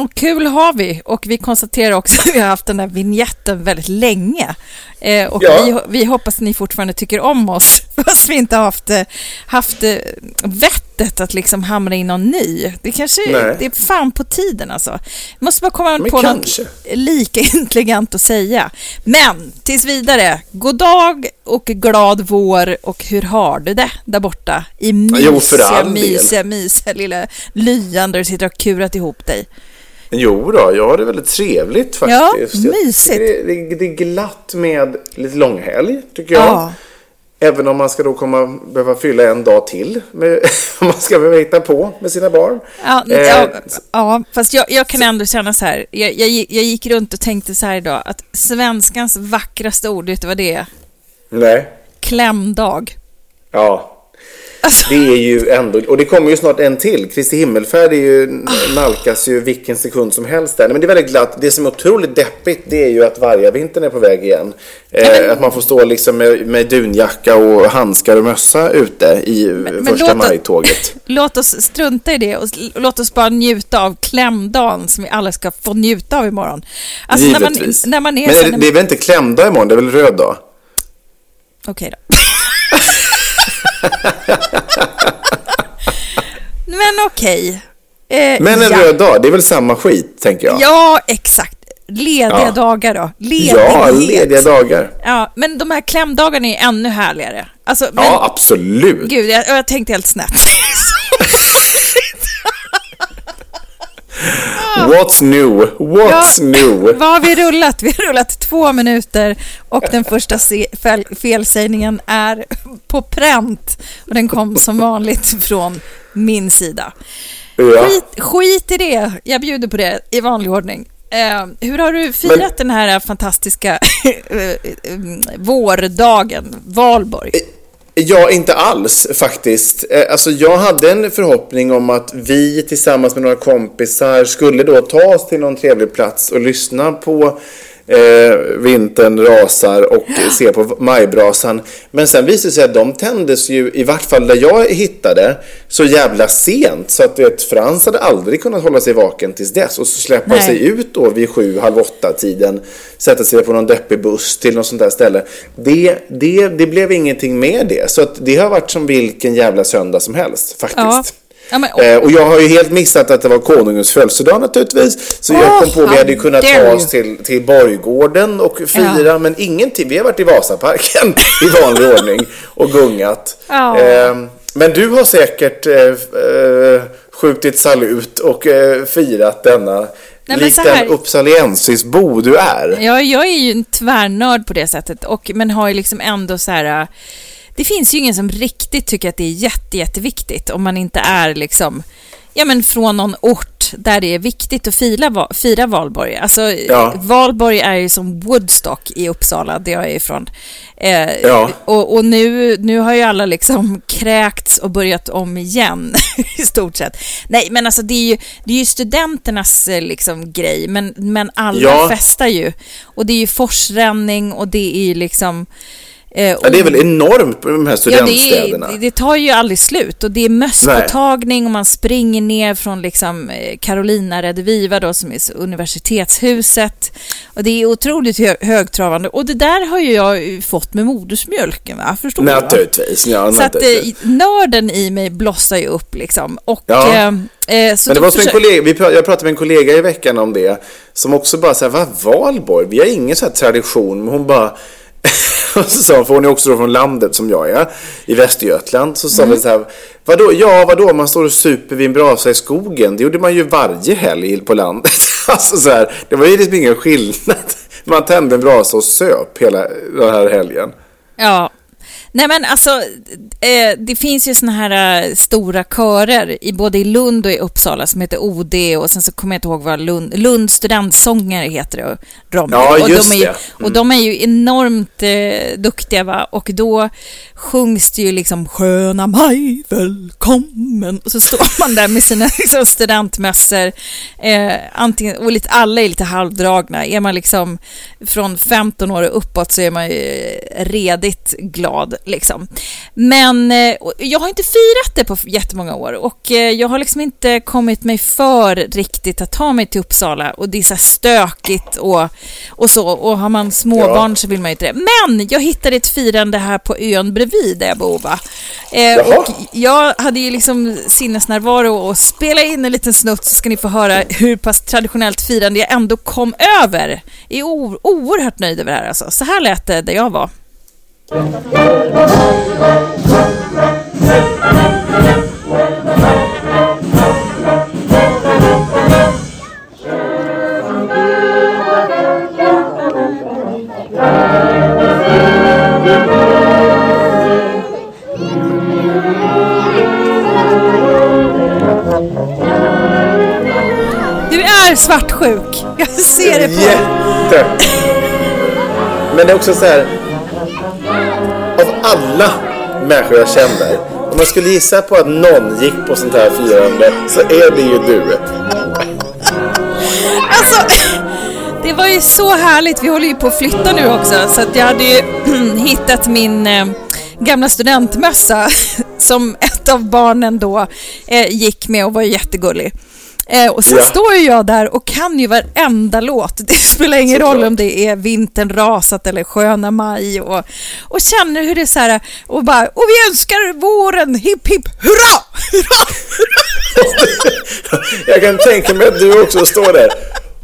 Och kul har vi. Och vi konstaterar också att vi har haft den där vignetten väldigt länge. Eh, och Ja. vi, vi hoppas att ni fortfarande tycker om oss, fast vi inte har haft, eh, haft eh, vettet att liksom hamra in någon ny. Det kanske Nej. det är fan på tiden alltså. Vi måste bara komma Men på kanske. något lika intelligent att säga. Men tills vidare, god dag och glad vår och hur har du det där borta? I Jo, mysiga, del. mysiga, mysiga lilla lyan där du sitter och kurat ihop dig. Jo då, jag har det väldigt trevligt faktiskt. Ja, mysigt. Det, det, det är glatt med lite långhelg, tycker jag. Ja. Även om man ska då komma, behöva fylla en dag till. Med, om man ska behöva hitta på med sina barn. Ja, Eh, ja, ja, fast jag, jag kan ändå känna så här. Jag, jag, gick- jag gick runt och tänkte så här idag att svenskans vackraste ord, vet du vad det är? Nej. Klämdag. Ja. Alltså, Det är ju ändå, och det kommer ju snart en till. Kristi himmelfärd är ju, nalkas ju vilken sekund som helst där. Men det är väldigt glatt. Det som är otroligt deppigt det är ju att vargavintern är på väg igen. Eh, att man får stå liksom med, med dunjacka och handskar och mössa ute i men första låt- maj-tåget. låt oss strunta i det och låt oss bara njuta av klämdagen som vi alla ska få njuta av imorgon. Alltså när man, Givetvis. när man är Men är det, det är väl inte klämdag imorgon? Det är väl röd dag? Okej då. Men okej. Eh, Men en ja. röd dag, det är väl samma skit, tänker jag. Ja, exakt. Lediga Ja. dagar då. Ledighet. Ja, lediga dagar. Ja, men de här klämdagarna är ännu härligare. Alltså, men, Ja, absolut. Gud, jag, jag tänkte helt snett. What's new? What's new? Vad har vi rullat? Vi har rullat två minuter och den första fel, felsägningen är på pränt. Och den kom som vanligt från min sida. Ja. Skit, skit i det. Jag bjuder på det i vanlig ordning. Eh, hur har du firat Men- den här fantastiska eh, eh, vårdagen, Valborg? Ja, inte alls faktiskt. Eh, alltså, jag hade en förhoppning om att vi tillsammans med några kompisar skulle då ta oss till någon trevlig plats och lyssna på eh, vintern rasar och se på majbrasan. Men sen visade det sig att de tändes ju, i vart fall där jag hittade, så jävla sent. Så att vet, Frans hade aldrig kunnat hålla sig vaken tills dess. Och så släppa Nej. sig ut då vid sju, halv åtta tiden. Sätta sig på någon deppig buss till något sånt där ställe. Det, det, det blev ingenting med det. Så att det har varit som vilken jävla söndag som helst faktiskt. Ja. Ja, men, Eh, och jag har ju helt missat att det var konungens födelsedag naturligtvis. Så jag Åh, kom på att vi hade kunnat ta oss till, till Borggården och fira, Ja. men ingenting. Vi har varit i Vasaparken i vanlig ordning och gungat. Ja. Eh, men du har säkert eh, eh, skjutit salut och eh, firat denna, men likt den uppsaliensisbo du är. Ja, jag är ju en tvärnörd på det sättet, och, men har ju liksom ändå så här... Det finns ju ingen som riktigt tycker att det är jätte, jätteviktigt om man inte är liksom, ja men från någon ort där det är viktigt att fira, fira valborg. Alltså, Ja. valborg är ju som Woodstock i Uppsala, där jag är ifrån. Eh, Ja. Och, och nu, nu har ju alla liksom kräkts och börjat om igen, i stort sett. Nej, men alltså det är ju, det är ju studenternas eh, liksom, grej, men, men alla Ja. festar ju. Och det är ju forsränning och det är ju liksom... eh, Ja, det är väl enormt på de här Ja, det, studentstäderna. är, det tar ju aldrig slut och det är mösspåtagning och man springer ner från liksom eh, Carolina Rediviva då som är universitetshuset. Och det är otroligt hö högtravande och det där har ju jag fått med modersmjölken va? Förstår du? Naturligtvis. Ja, Så att eh, nörden i mig blossar ju upp liksom. Och, Ja. eh, eh, Men det var som en kollega, vi, jag pratade med en kollega i veckan om det, som också bara så här, vad Valborg? Vi har ingen så här tradition, men hon bara så sa hon, för hon är också då från landet som jag är, i Västergötland. Så sa Mm. vi så här, vadå, ja vadå, man står och super vid en brasa i skogen. Det gjorde man ju varje helg på landet. alltså så här, det var ju liksom ingen skillnad. Man tände en brasa och söp hela den här helgen. Ja. Nej men alltså, eh, det finns ju såna här eh, stora körer i både i Lund och i Uppsala som heter OD och sen så kommer jag inte ihåg vad Lund, Lund studentsångare heter det. De, Ja, och just de är det. Mm. Och de är ju enormt eh, duktiga va och då sjungs det ju liksom Sköna maj, välkommen och så står man där med sina liksom, studentmössor eh, antingen, och lite, alla är lite halvdragna. Är man liksom från 15 år och uppåt så är man ju eh, redigt glad liksom. Men eh, jag har inte firat det på jättemånga år och eh, jag har liksom inte kommit mig för riktigt att ta mig till Uppsala och det är så här stökigt och, och så och har man småbarn Ja. så vill man ju inte det. Men jag hittade ett firande här på ön bredvid där jag bor va. Eh, och jag hade ju liksom sinnesnärvaro och spela in en liten snutt så ska ni få höra hur pass traditionellt firande jag ändå kom över. Jag är oerhört nöjd över det här alltså. Så här lät det där jag var. Du är svartsjuk. Jag ser det på Jätte! Men det är också så här. Alla människor jag känner. Om man skulle gissa på att någon gick på sånt här firande så är det ju du. Alltså, det var ju så härligt. Vi håller ju på att flytta nu också, så att jag hade ju hittat min eh, gamla studentmössa som ett av barnen då eh, gick med och var jättegullig. Eh, och sen Ja. står ju jag där och kan ju varenda låt. Det spelar ingen Såklart. roll om det är Vintern rasat eller Sköna maj och, och känner hur det är så här och bara och vi önskar våren, hipp hipp hurra! hurra! Jag kan tänka mig att du också står där.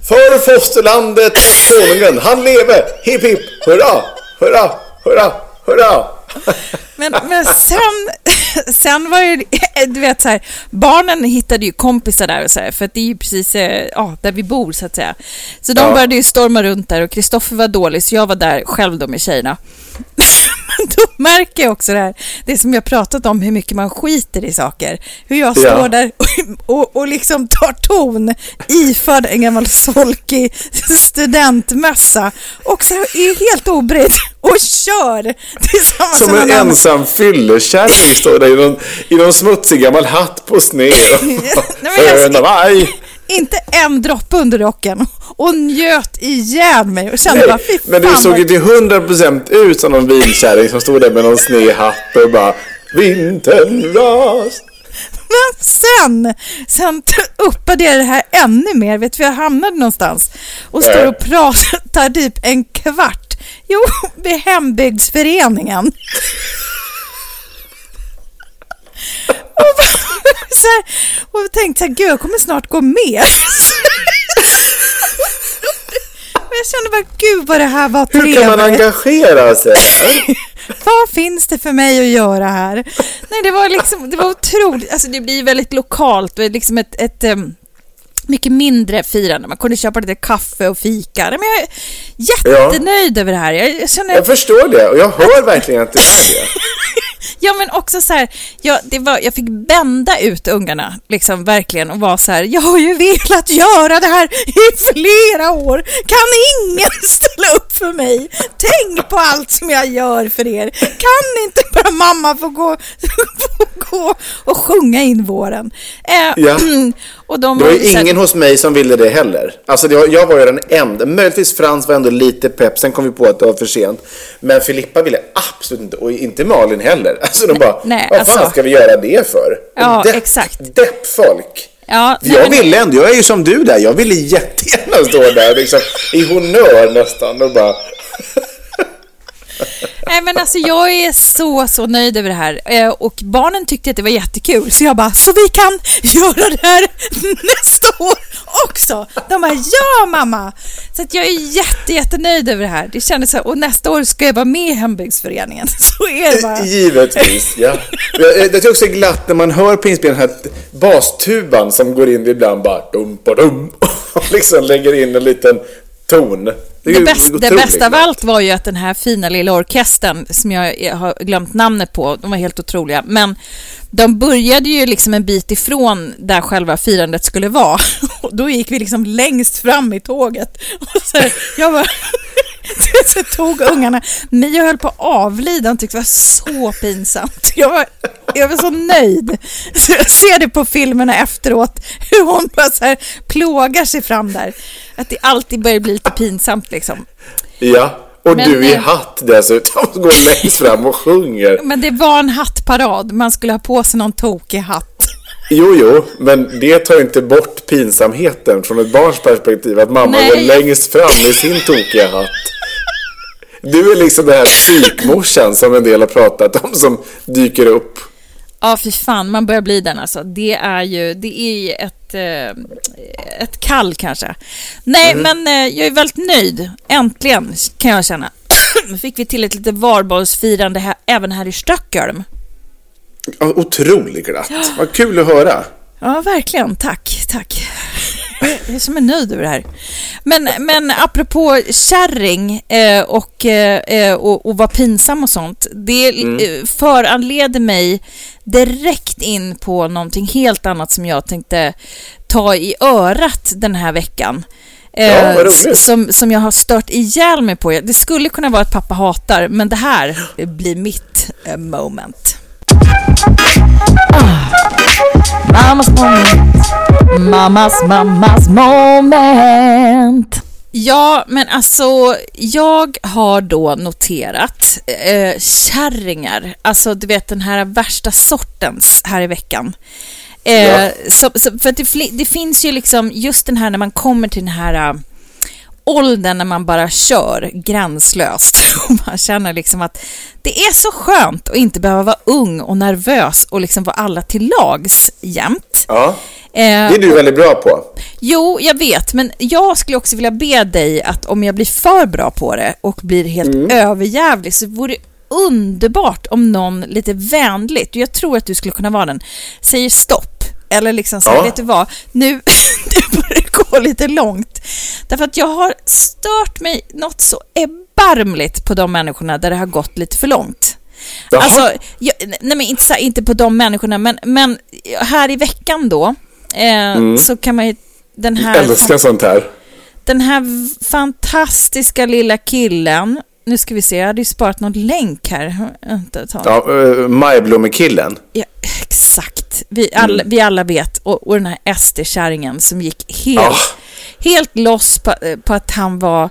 För fosterlandet konungen, han leve! Hipp hipp, hurra, hurra, hurra, hurra! Men, men sen, sen var ju, du vet så här, barnen hittade ju kompisar där och så här, för att det är ju precis eh, ja, där vi bor så att säga. Så de Ja. började ju storma runt där och Kristoffer var dålig så jag var där själv då med tjejerna. Då märker jag också det här, det som jag pratat om, hur mycket man skiter i saker. Hur jag Ja. står där och, och, och liksom tar ton iförd en gammal solkig studentmössa och så är helt obrydd och kör tillsammans Som med en annan. ensam fyllekärring står där i någon, i någon smutsig gammal hatt på sned. Nej, Inte en droppe under rocken och njöt ihjäl mig och kände bara fy fan men du såg ju till 100% ut som någon bilkärring som stod där med någon sned hatt och bara Vintern ras. Men sen, sen uppade jag det här ännu mer. Vet du var jag hamnade någonstans? Och står och pratar typ en kvart. Jo, vid hembygdsföreningen. Och, bara, så här, och jag tänkte så här, gud jag kommer snart gå med. Och jag kände bara, gud vad det här var Hur kan man trevligt. engagera sig? Vad finns det för mig att göra här? Nej, det var liksom, det var otroligt. Alltså det blir väldigt lokalt och liksom ett, ett mycket mindre firande. Man kunde köpa lite kaffe och fika. Men jag är jättenöjd över det här. Jag, jag känner, Jag förstår det och jag hör verkligen att det är det. Ja, men också så här, jag, det var, jag fick bända ut ungarna, liksom verkligen, och vara så här, jag har ju velat göra det här i flera år. Kan ingen ställa upp för mig? Tänk på allt som jag gör för er. Kan inte bara mamma få gå, få gå och sjunga in våren? Eh, Ja. och de Det var ju ingen hos mig som ville det heller. Alltså det var, jag var ju den enda. Möjligtvis Frans var ändå lite pepp. Sen kom vi på att det var för sent. Men Filippa ville absolut inte. Och inte Malin heller. Alltså de bara, nej, vad fan alltså- ska vi göra det för? Ja, Depp, exakt. Deppfolk. Ja, Jag ville ändå, jag är ju som du där. Jag ville jättegärna stå där liksom, i honör nästan och bara... Nej men alltså jag är så, så nöjd över det här. Eh, och barnen tyckte att det var jättekul. Så jag bara, så vi kan göra det här nästa år också? De bara, ja mamma! Så att jag är jätte, jättenöjd över det här. Det kändes så här, och nästa år ska jag vara med i hembygdsföreningen. Så är det bara. Eh, givetvis, ja. Jag, jag tycker också det är glatt när man hör på inspelningen den här bastuban som går in ibland bara dum ba dum och liksom lägger in en liten ton. Det, ju bäst, det bästa av allt var ju att den här fina lilla orkestern, som jag har glömt namnet på, de var helt otroliga, men de började ju liksom en bit ifrån där själva firandet skulle vara. Och då gick vi liksom längst fram i tåget. Och så, jag bara, så tog ungarna, men jag höll på att avlida, de tyckte det var så pinsamt. Jag var, jag var så nöjd. Så jag ser det på filmerna efteråt, hur hon bara så här plågar sig fram där. Att det alltid börjar bli lite pinsamt liksom. Ja, och Men, du i eh, hatt dessutom går längst fram och sjunger. Men det var en hattparad, man skulle ha på sig någon tokig hatt. Jo, jo, men det tar inte bort pinsamheten från ett barns perspektiv att mamma Nej. går längst fram med sin tokiga hatt. Du är liksom den här psykmorsan som en del har pratat om som dyker upp. Ja, fy fan, man börjar bli den alltså. Det är ju, det är ju ett, eh, ett kall kanske. Nej, men eh, jag är väldigt nöjd. Äntligen, kan jag känna. Nu fick vi till ett litet varborgsfirande här, även här i Stockholm. Otroligt glatt. Vad kul att höra. Ja, verkligen. Tack, tack. Jag är som är nöjd över det här. Men, men apropå kärring eh, och, eh, och, och vara pinsam och sånt. Det eh, föranleder mig direkt in på någonting helt annat som jag tänkte ta i örat den här veckan. Eh, Ja, som, som jag har stört ihjäl mig på. Det skulle kunna vara att pappa hatar, men det här blir mitt eh, moment. Mammas moment. Mammas, mammas moment. Ja, men alltså jag har då noterat eh, kärringar, alltså du vet den här värsta sortens här i veckan. Eh, Ja. så, så, för att det, det finns ju liksom just den här när man kommer till den här eh, åldern när man bara kör gränslöst och man känner liksom att det är så skönt att inte behöva vara ung och nervös och liksom vara alla till lags jämt. Ja, Eh, det är du väldigt bra på. Jo, jag vet, men jag skulle också vilja be dig att om jag blir för bra på det och blir helt Mm. överjävlig så vore det underbart om någon lite vänligt, och jag tror att du skulle kunna vara den, säger stopp. Eller liksom så här, Ja. vet du vad, nu, nu lite långt. Därför att jag har stört mig något så erbarmligt på de människorna där det har gått lite för långt. Jaha. Alltså, jag, nej men inte, inte på de människorna, men, men här i veckan då, eh, så kan man ju, den här, Mm. Älskar sånt här. den här fantastiska lilla killen, nu ska vi se, jag hade ju sparat någon länk här. Tag. Ja, uh, Majblommekillen. Ja, exakt. Vi alla, Mm. vi alla vet. Och, och den här SD-kärringen som gick helt, Ah. helt loss på, på att han var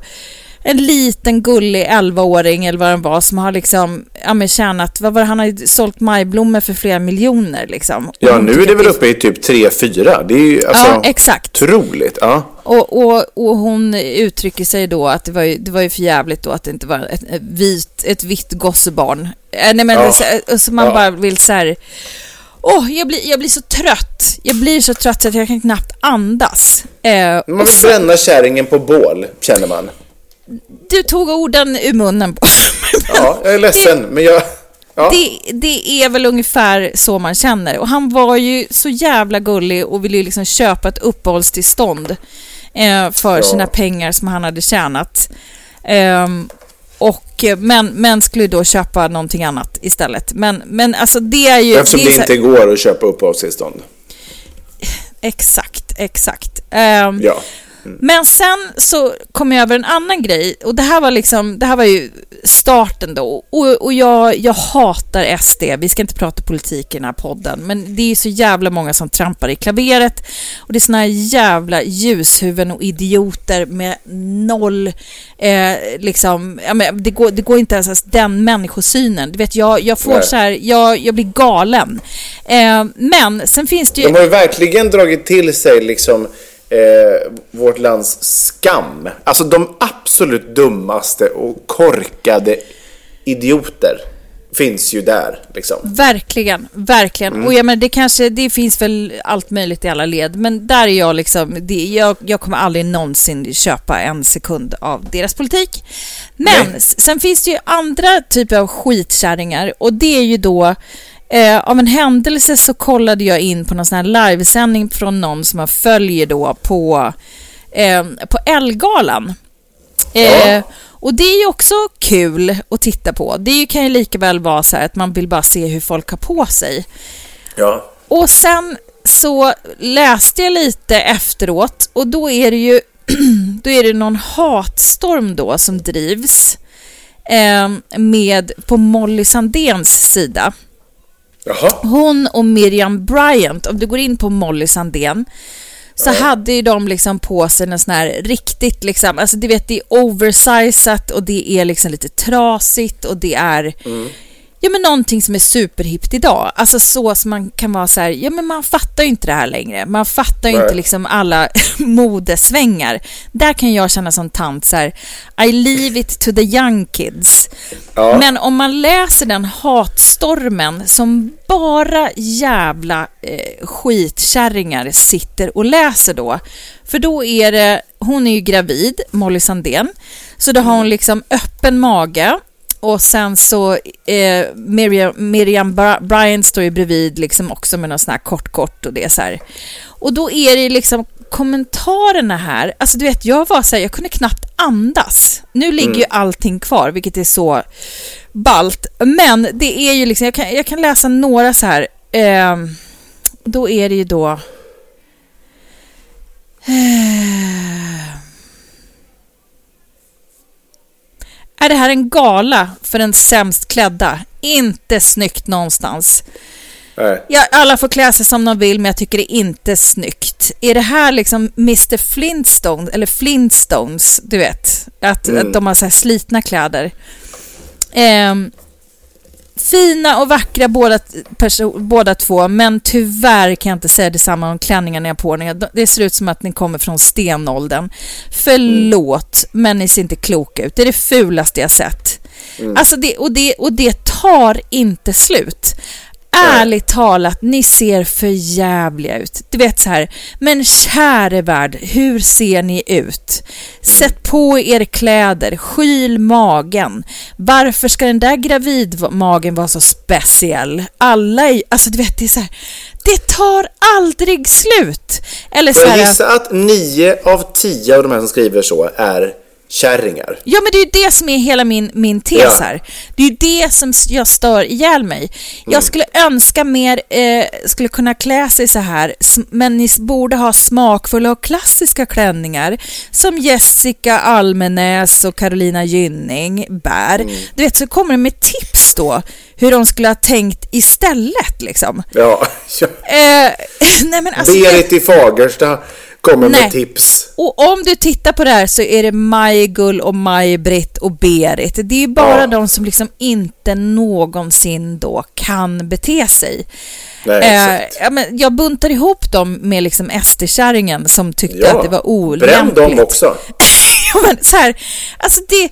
en liten gullig 11-åring eller vad han var som har liksom, ja men tjänat, vad var det, han har ju sålt majblommor för flera miljoner liksom. Ja, nu är det väl uppe i typ 3-4. Det är ju alltså Ja, exakt. otroligt. Ja. Och, och, och hon uttrycker sig då att det var ju, det var ju för jävligt då att det inte var ett, ett, vit, ett vitt gossebarn. Eh, nej men Ja. så, så man Ja. bara vill så här... Åh, jag, blir, jag blir så trött. Jag blir så trött så att jag kan knappt andas. Eh, Man vill så, bränna kärringen på bål, känner man. du tog orden ur munnen på Ja, jag är ledsen, men jag... Ja. det, det är väl ungefär så man känner. Och han var ju så jävla gullig och ville ju liksom köpa ett uppehållstillstånd eh, för Ja. sina pengar som han hade tjänat. Ehm, och eh, men, men skulle då köpa någonting annat istället. Men, men alltså det är ju... Eftersom det, är det inte går att köpa uppehållstillstånd. Exakt, exakt. Ehm, Ja. Men sen så kom jag över en annan grej och det här var liksom, det här var ju starten då och, och jag, jag hatar SD, vi ska inte prata politik i den här podden men det är ju så jävla många som trampar i klaveret och det är såna här jävla ljushuvuden och idioter med noll, eh, liksom, ja, men det, går, det går inte ens den människosynen. Du vet, jag, jag får Nej. så här, jag, jag blir galen. Eh, men sen finns det ju... De har ju verkligen dragit till sig liksom eh, vårt lands skam. Alltså de absolut dummaste och korkade idioter finns ju där liksom. Verkligen, verkligen. Och jag menar, det kanske, det finns väl allt möjligt i alla led, men där är jag liksom, det, jag, jag kommer aldrig någonsin köpa en sekund av deras politik. Men Nej. sen finns det ju andra typer av skitkärringar och det är ju då Eh, av en händelse så kollade jag in på någon sån här livesändning från någon som jag följer då på, eh, på Elgalan. Eh, Ja. och det är ju också kul att titta på. Det kan ju lika väl vara så här att man vill bara se hur folk har på sig. Ja. Och sen så läste jag lite efteråt och då är det ju då är det någon hatstorm då som drivs eh, med på Molly Sandéns sida. Jaha. Hon och Miriam Bryant, om du går in på Molly Sandén, så hade ju de liksom på sig en sån här riktigt liksom, alltså du vet det är oversizat och det är liksom lite trasigt och det är Ja men någonting som är superhippt idag. Alltså så som man kan vara så här, ja men man fattar ju inte det här längre. Man fattar ju Nej. inte liksom alla modesvängar. Där kan jag känna som tant så här, I leave it to the young kids. Ja. Men om man läser den hatstormen som bara jävla eh, skitkärringar sitter och läser då. För då är det, hon är ju gravid, Molly Sandén, så då har hon liksom öppen mage och sen så eh, Miriam, Miriam Bryant står ju bredvid liksom också med någon sån här kort kort och det är så här. Och då är det liksom kommentarerna här, alltså du vet jag var så här, jag kunde knappt andas. Nu ligger ju allting kvar, vilket är så balt. Men det är ju liksom, jag kan, jag kan läsa några så här, eh, då är det ju då eh, Är det här en gala för den sämst klädda? Inte snyggt någonstans. Nej. Ja, alla får klä sig som de vill, men jag tycker det är inte snyggt. Är det här liksom Mr Flintstone, eller Flintstones, du vet? Att, att de har så här slitna kläder. Ehm, fina och vackra båda, båda två, men tyvärr kan jag inte säga detsamma om klänningarna jag på er. Det ser ut som att ni kommer från stenåldern. Förlåt, men ni ser inte kloka ut. Det är det fulaste jag sett. Alltså det, och, det, och det tar inte slut. Ärligt talat, ni ser för jävliga ut. Du vet så här, men käre värld, hur ser ni ut? Sätt på er kläder, skyl magen. Varför ska den där gravidmagen vara så speciell? Alla är, alltså du vet, det är så här, det tar aldrig slut. Eller så Får jag här, gissa att nio av tio av de här som skriver så är kärringar? Ja, men det är ju det som är hela min, min tes Ja. här. Det är ju det som jag stör ihjäl mig. Jag skulle önska mer, eh, skulle kunna klä sig så här, men ni borde ha smakfulla och klassiska klänningar som Jessica Almenäs och Carolina Gynning bär. Du vet, så kommer de med tips då, hur de skulle ha tänkt istället liksom. Ja. ja. Eh, nej, men alltså, Berit i Fagersta kommer Nej. med tips. Och om du tittar på det här så är det Maj-Gull och Maj-Britt och Berit. Det är ju bara Ja. de som liksom inte någonsin då kan bete sig. Nej, Eh, exakt. ja, men jag buntar ihop dem med liksom SD-kärringen som tyckte Ja, att det var Bränn olämpligt. dem också. ja, men så här, alltså det,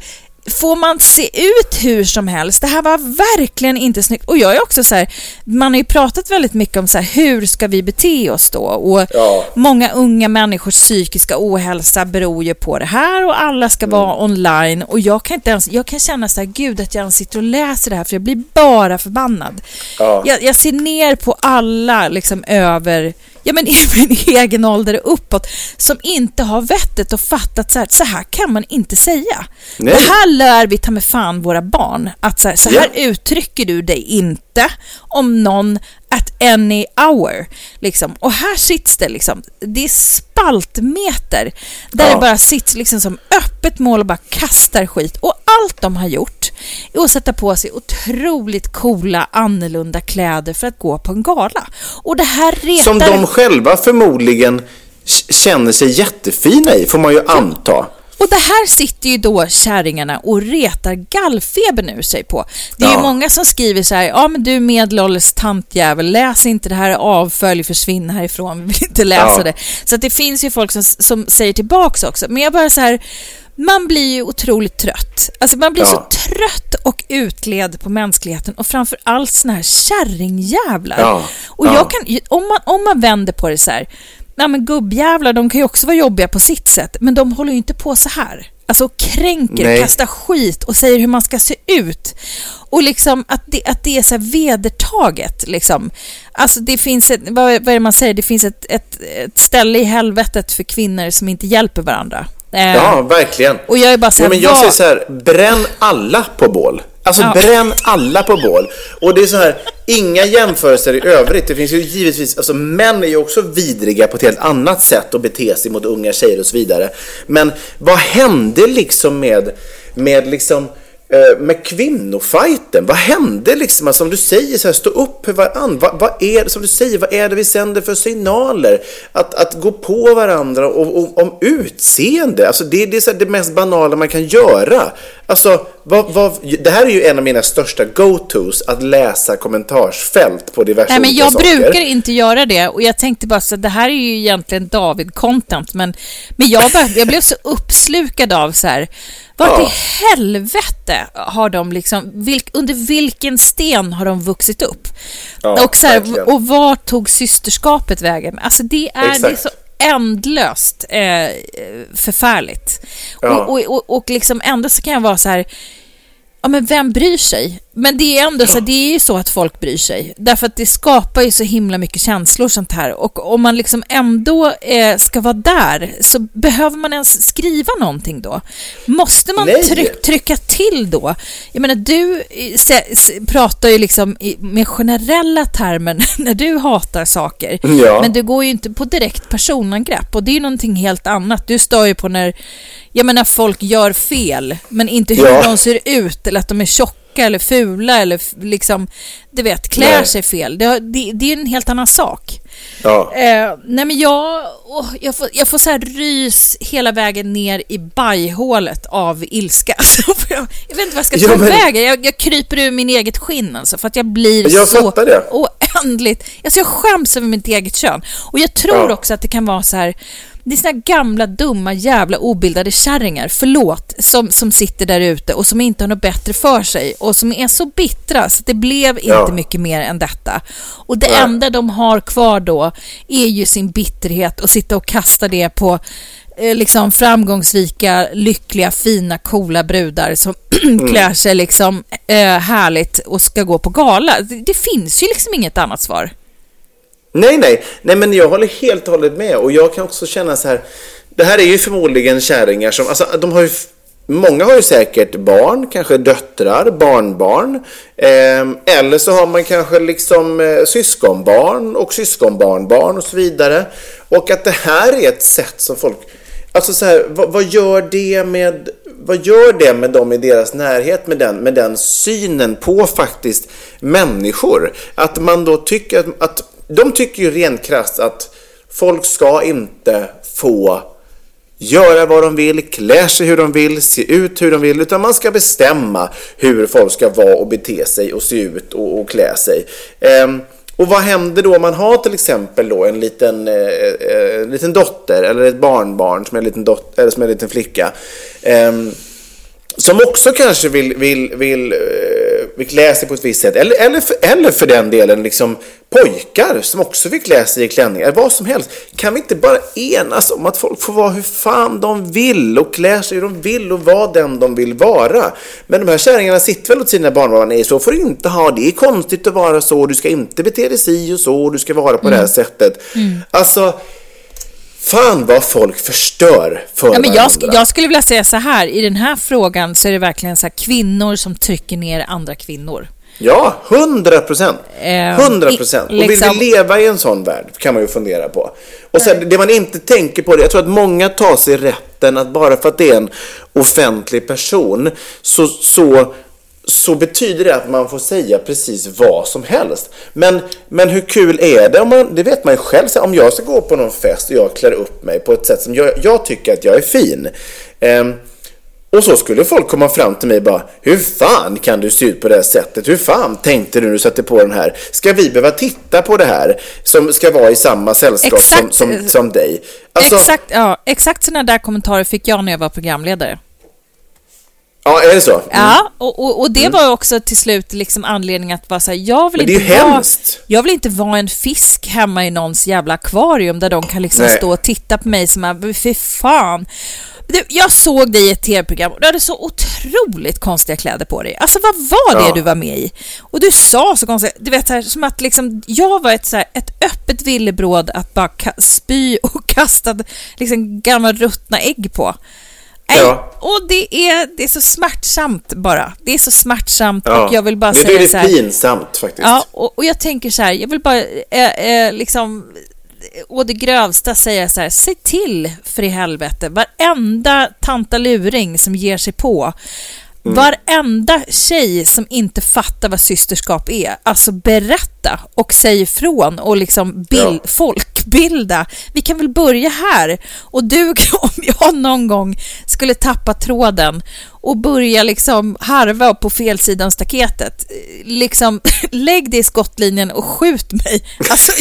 får man se ut hur som helst? Det här var verkligen inte snyggt. Och jag är också så här, man har ju pratat väldigt mycket om så här, hur ska vi bete oss då? Och Ja. många unga människors psykiska ohälsa beror ju på det här och alla ska Mm. vara online. Och jag kan inte ens, jag kan känna så här, gud att jag ens sitter och läser det här för jag blir bara förbannad. Ja. Jag, jag ser ner på alla liksom över ja, men i min egen ålder och uppåt som inte har vettet och fattat så här, så här kan man inte säga. Nej. Det här lär vi ta med fan våra barn. Att så här, så här uttrycker du dig inte om någon at any hour. Liksom. Och här sits det liksom, det är spaltmeter där Ja. det bara sitter liksom som öppet mål och bara kastar skit. Och allt de har gjort är att sätta på sig otroligt coola, annorlunda kläder för att gå på en gala. Och det här retar... Som de själva förmodligen känner sig jättefina i, får man ju anta. Och det här sitter ju då kärringarna och retar gallfebern ur sig på. Det är Ja. ju många som skriver så här, ja men du medelålders tantjävel, läs inte det här, avfölj, försvinn härifrån, vi vill inte läsa Ja. det. Så att det finns ju folk som, som säger tillbaks också. Men jag bara så här, man blir ju otroligt trött. Alltså man blir Ja. så trött och utled på mänskligheten och framför allt såna här kärringjävlar. Ja. Och Ja. jag kan, om man, om man vänder på det så här, ja men gubbjävlar, de kan ju också vara jobbiga på sitt sätt, men de håller ju inte på så här. Alltså kränker, Nej. kastar skit och säger hur man ska se ut. Och liksom att det, att det är så här vedertaget liksom. Alltså det finns ett, vad, vad är det man säger, det finns ett, ett, ett ställe i helvetet för kvinnor som inte hjälper varandra. Eh, Ja, verkligen. Och jag är bara så Ja, här, men jag vad- säger så här, bränn alla på bål. Alltså Ja. bränn alla på bål. Och det är så här, inga jämförelser i övrigt. Det finns ju givetvis, alltså män är ju också vidriga på ett helt annat sätt att bete sig mot unga tjejer och så vidare. Men vad hände liksom med, med liksom Eh, med kvinnofajten, vad hände liksom? Alltså, som du säger, så här, stå upp för varandra. Vad, vad är det, som du säger, vad är det vi sänder för signaler? Att, att gå på varandra och, och, om utseende, alltså det, det är så här, det mest banala man kan göra. Alltså, vad, vad, det här är ju en av mina största go-tos, att läsa kommentarsfält på diverse Nej, men jag saker. brukar inte göra det och jag tänkte bara så det här är ju egentligen David-content men, men jag, bara, jag blev så uppslukad av så här vart Ja. i helvete har de liksom, vilk, under vilken sten har de vuxit upp? Ja, och, så här, och vart tog systerskapet vägen? Alltså det är, det är så ändlöst eh, förfärligt. Ja. Och, och, och, och liksom ändå så kan jag vara så här, ja men vem bryr sig? Men det är ändå så, det är ju så att folk bryr sig. Därför att det skapar ju så himla mycket känslor sånt här. Och om man liksom ändå eh, ska vara där, så behöver man ens skriva någonting då? Måste man tryck, trycka till då? Jag menar, du eh, se, s, pratar ju liksom i, med generella termer när du hatar saker. Ja. Men du går ju inte på direkt personangrepp och det är ju någonting helt annat. Du stör ju på när, jag menar, folk gör fel, men inte hur Ja. de ser ut eller att de är tjocka eller fula eller liksom, du vet, klär Nej. sig fel. Det, det, det är en helt annan sak. Ja. Eh, nej men jag, åh, jag får, jag får så här rys hela vägen ner i bajhålet av ilska. Jag, jag vet inte vad jag ska ta Ja, men- vägen. Jag, jag kryper ur min eget skinn alltså, för att jag blir Jag så oändligt... Alltså jag skäms över mitt eget kön. Och jag tror Ja. också att det kan vara så här... Det är såna gamla, dumma, jävla obildade kärringar, förlåt, som, som sitter där ute och som inte har något bättre för sig och som är så bittra så det blev inte Ja. mycket mer än detta. Och det Nej. enda de har kvar då är ju sin bitterhet och sitta och kasta det på eh, liksom framgångsrika, lyckliga, fina, coola brudar som klär sig liksom eh, härligt och ska gå på gala. Det, det finns ju liksom inget annat svar. Nej, nej, nej, men jag håller helt och hållet med och jag kan också känna så här. Det här är ju förmodligen kärringar som, alltså de har ju, många har ju säkert barn, kanske döttrar, barnbarn. Eh, eller så har man kanske liksom eh, syskonbarn och syskonbarnbarn och så vidare. Och att det här är ett sätt som folk, alltså så här, vad, vad gör det med vad gör det med dem i deras närhet med den, med den synen på faktiskt människor? Att man då tycker att, att de tycker ju rent krasst att folk ska inte få göra vad de vill, klä sig hur de vill, se ut hur de vill, utan man ska bestämma hur folk ska vara och bete sig och se ut och, och klä sig. Ehm, och vad händer då om man har till exempel då en liten, eh, eh, en liten dotter eller ett barnbarn som är en liten, dot- eller som är en liten flicka? ehm, som också kanske vill, vill, vill, eh, vill klä sig på ett visst sätt. Eller, eller, för, eller för den delen liksom pojkar som också vill klä sig i klänningar. Vad som helst. Kan vi inte bara enas om att folk får vara hur fan de vill och klä sig hur de vill och vara den de vill vara. Men de här kärringarna sitter väl åt sina barnbarn. Nej, så får du inte ha. Det är konstigt att vara så. Du ska inte bete dig si och så. Du ska vara på mm. det här sättet. Mm. Alltså Fan vad folk förstör för ja, men jag, jag, skulle vilja säga så här, i den här frågan så är det verkligen så här, kvinnor som trycker ner andra kvinnor. Ja, hundra procent. Eh, hundra procent. Och vill vi liksom- leva i en sån värld kan man ju fundera på. Och sen det man inte tänker på, det, jag tror att många tar sig rätten att bara för att det är en offentlig person så, så så betyder det att man får säga precis vad som helst. Men, men hur kul är det? Om man, det vet man ju själv. Om jag ska gå på någon fest och jag klär upp mig på ett sätt som jag, jag tycker att jag är fin. Eh, och så skulle folk komma fram till mig och bara Hur fan kan du se ut på det här sättet? Hur fan tänkte du när du satte på den här? Ska vi behöva titta på det här som ska vara i samma sällskap som, som, som dig? Alltså, exakt, ja, exakt sådana där kommentarer fick jag när jag var programledare. Ja, är det så? Mm. Ja, och, och, och det mm. var också till slut liksom anledningen att så här, jag vill, inte vara, jag vill inte vara en fisk hemma i någons jävla akvarium där de kan liksom stå och titta på mig som att, fy fan. Jag såg dig i ett tv-program och du hade så otroligt konstiga kläder på dig. Alltså vad var det ja. du var med i? Och du sa så konstigt, du vet så här, som att liksom, jag var ett, så här, ett öppet villebråd att bara spy och kasta liksom gamla ruttna ägg på. Ja. Och det är, det är så smärtsamt bara. Det är så smärtsamt ja. och jag vill bara säga så här. Det är pinsamt faktiskt. Ja, och, och jag tänker så här, jag vill bara eh, eh, liksom å det grövsta säga så här, se till för i helvete, varenda tantaluring som ger sig på Mm. Varenda tjej som inte fattar vad systerskap är, alltså berätta och säg ifrån och liksom bild, ja. Folkbilda. Vi kan väl börja här. Och du, om jag någon gång skulle tappa tråden och börja liksom harva på fel sidan staketet, liksom lägg det i skottlinjen och skjut mig. Alltså,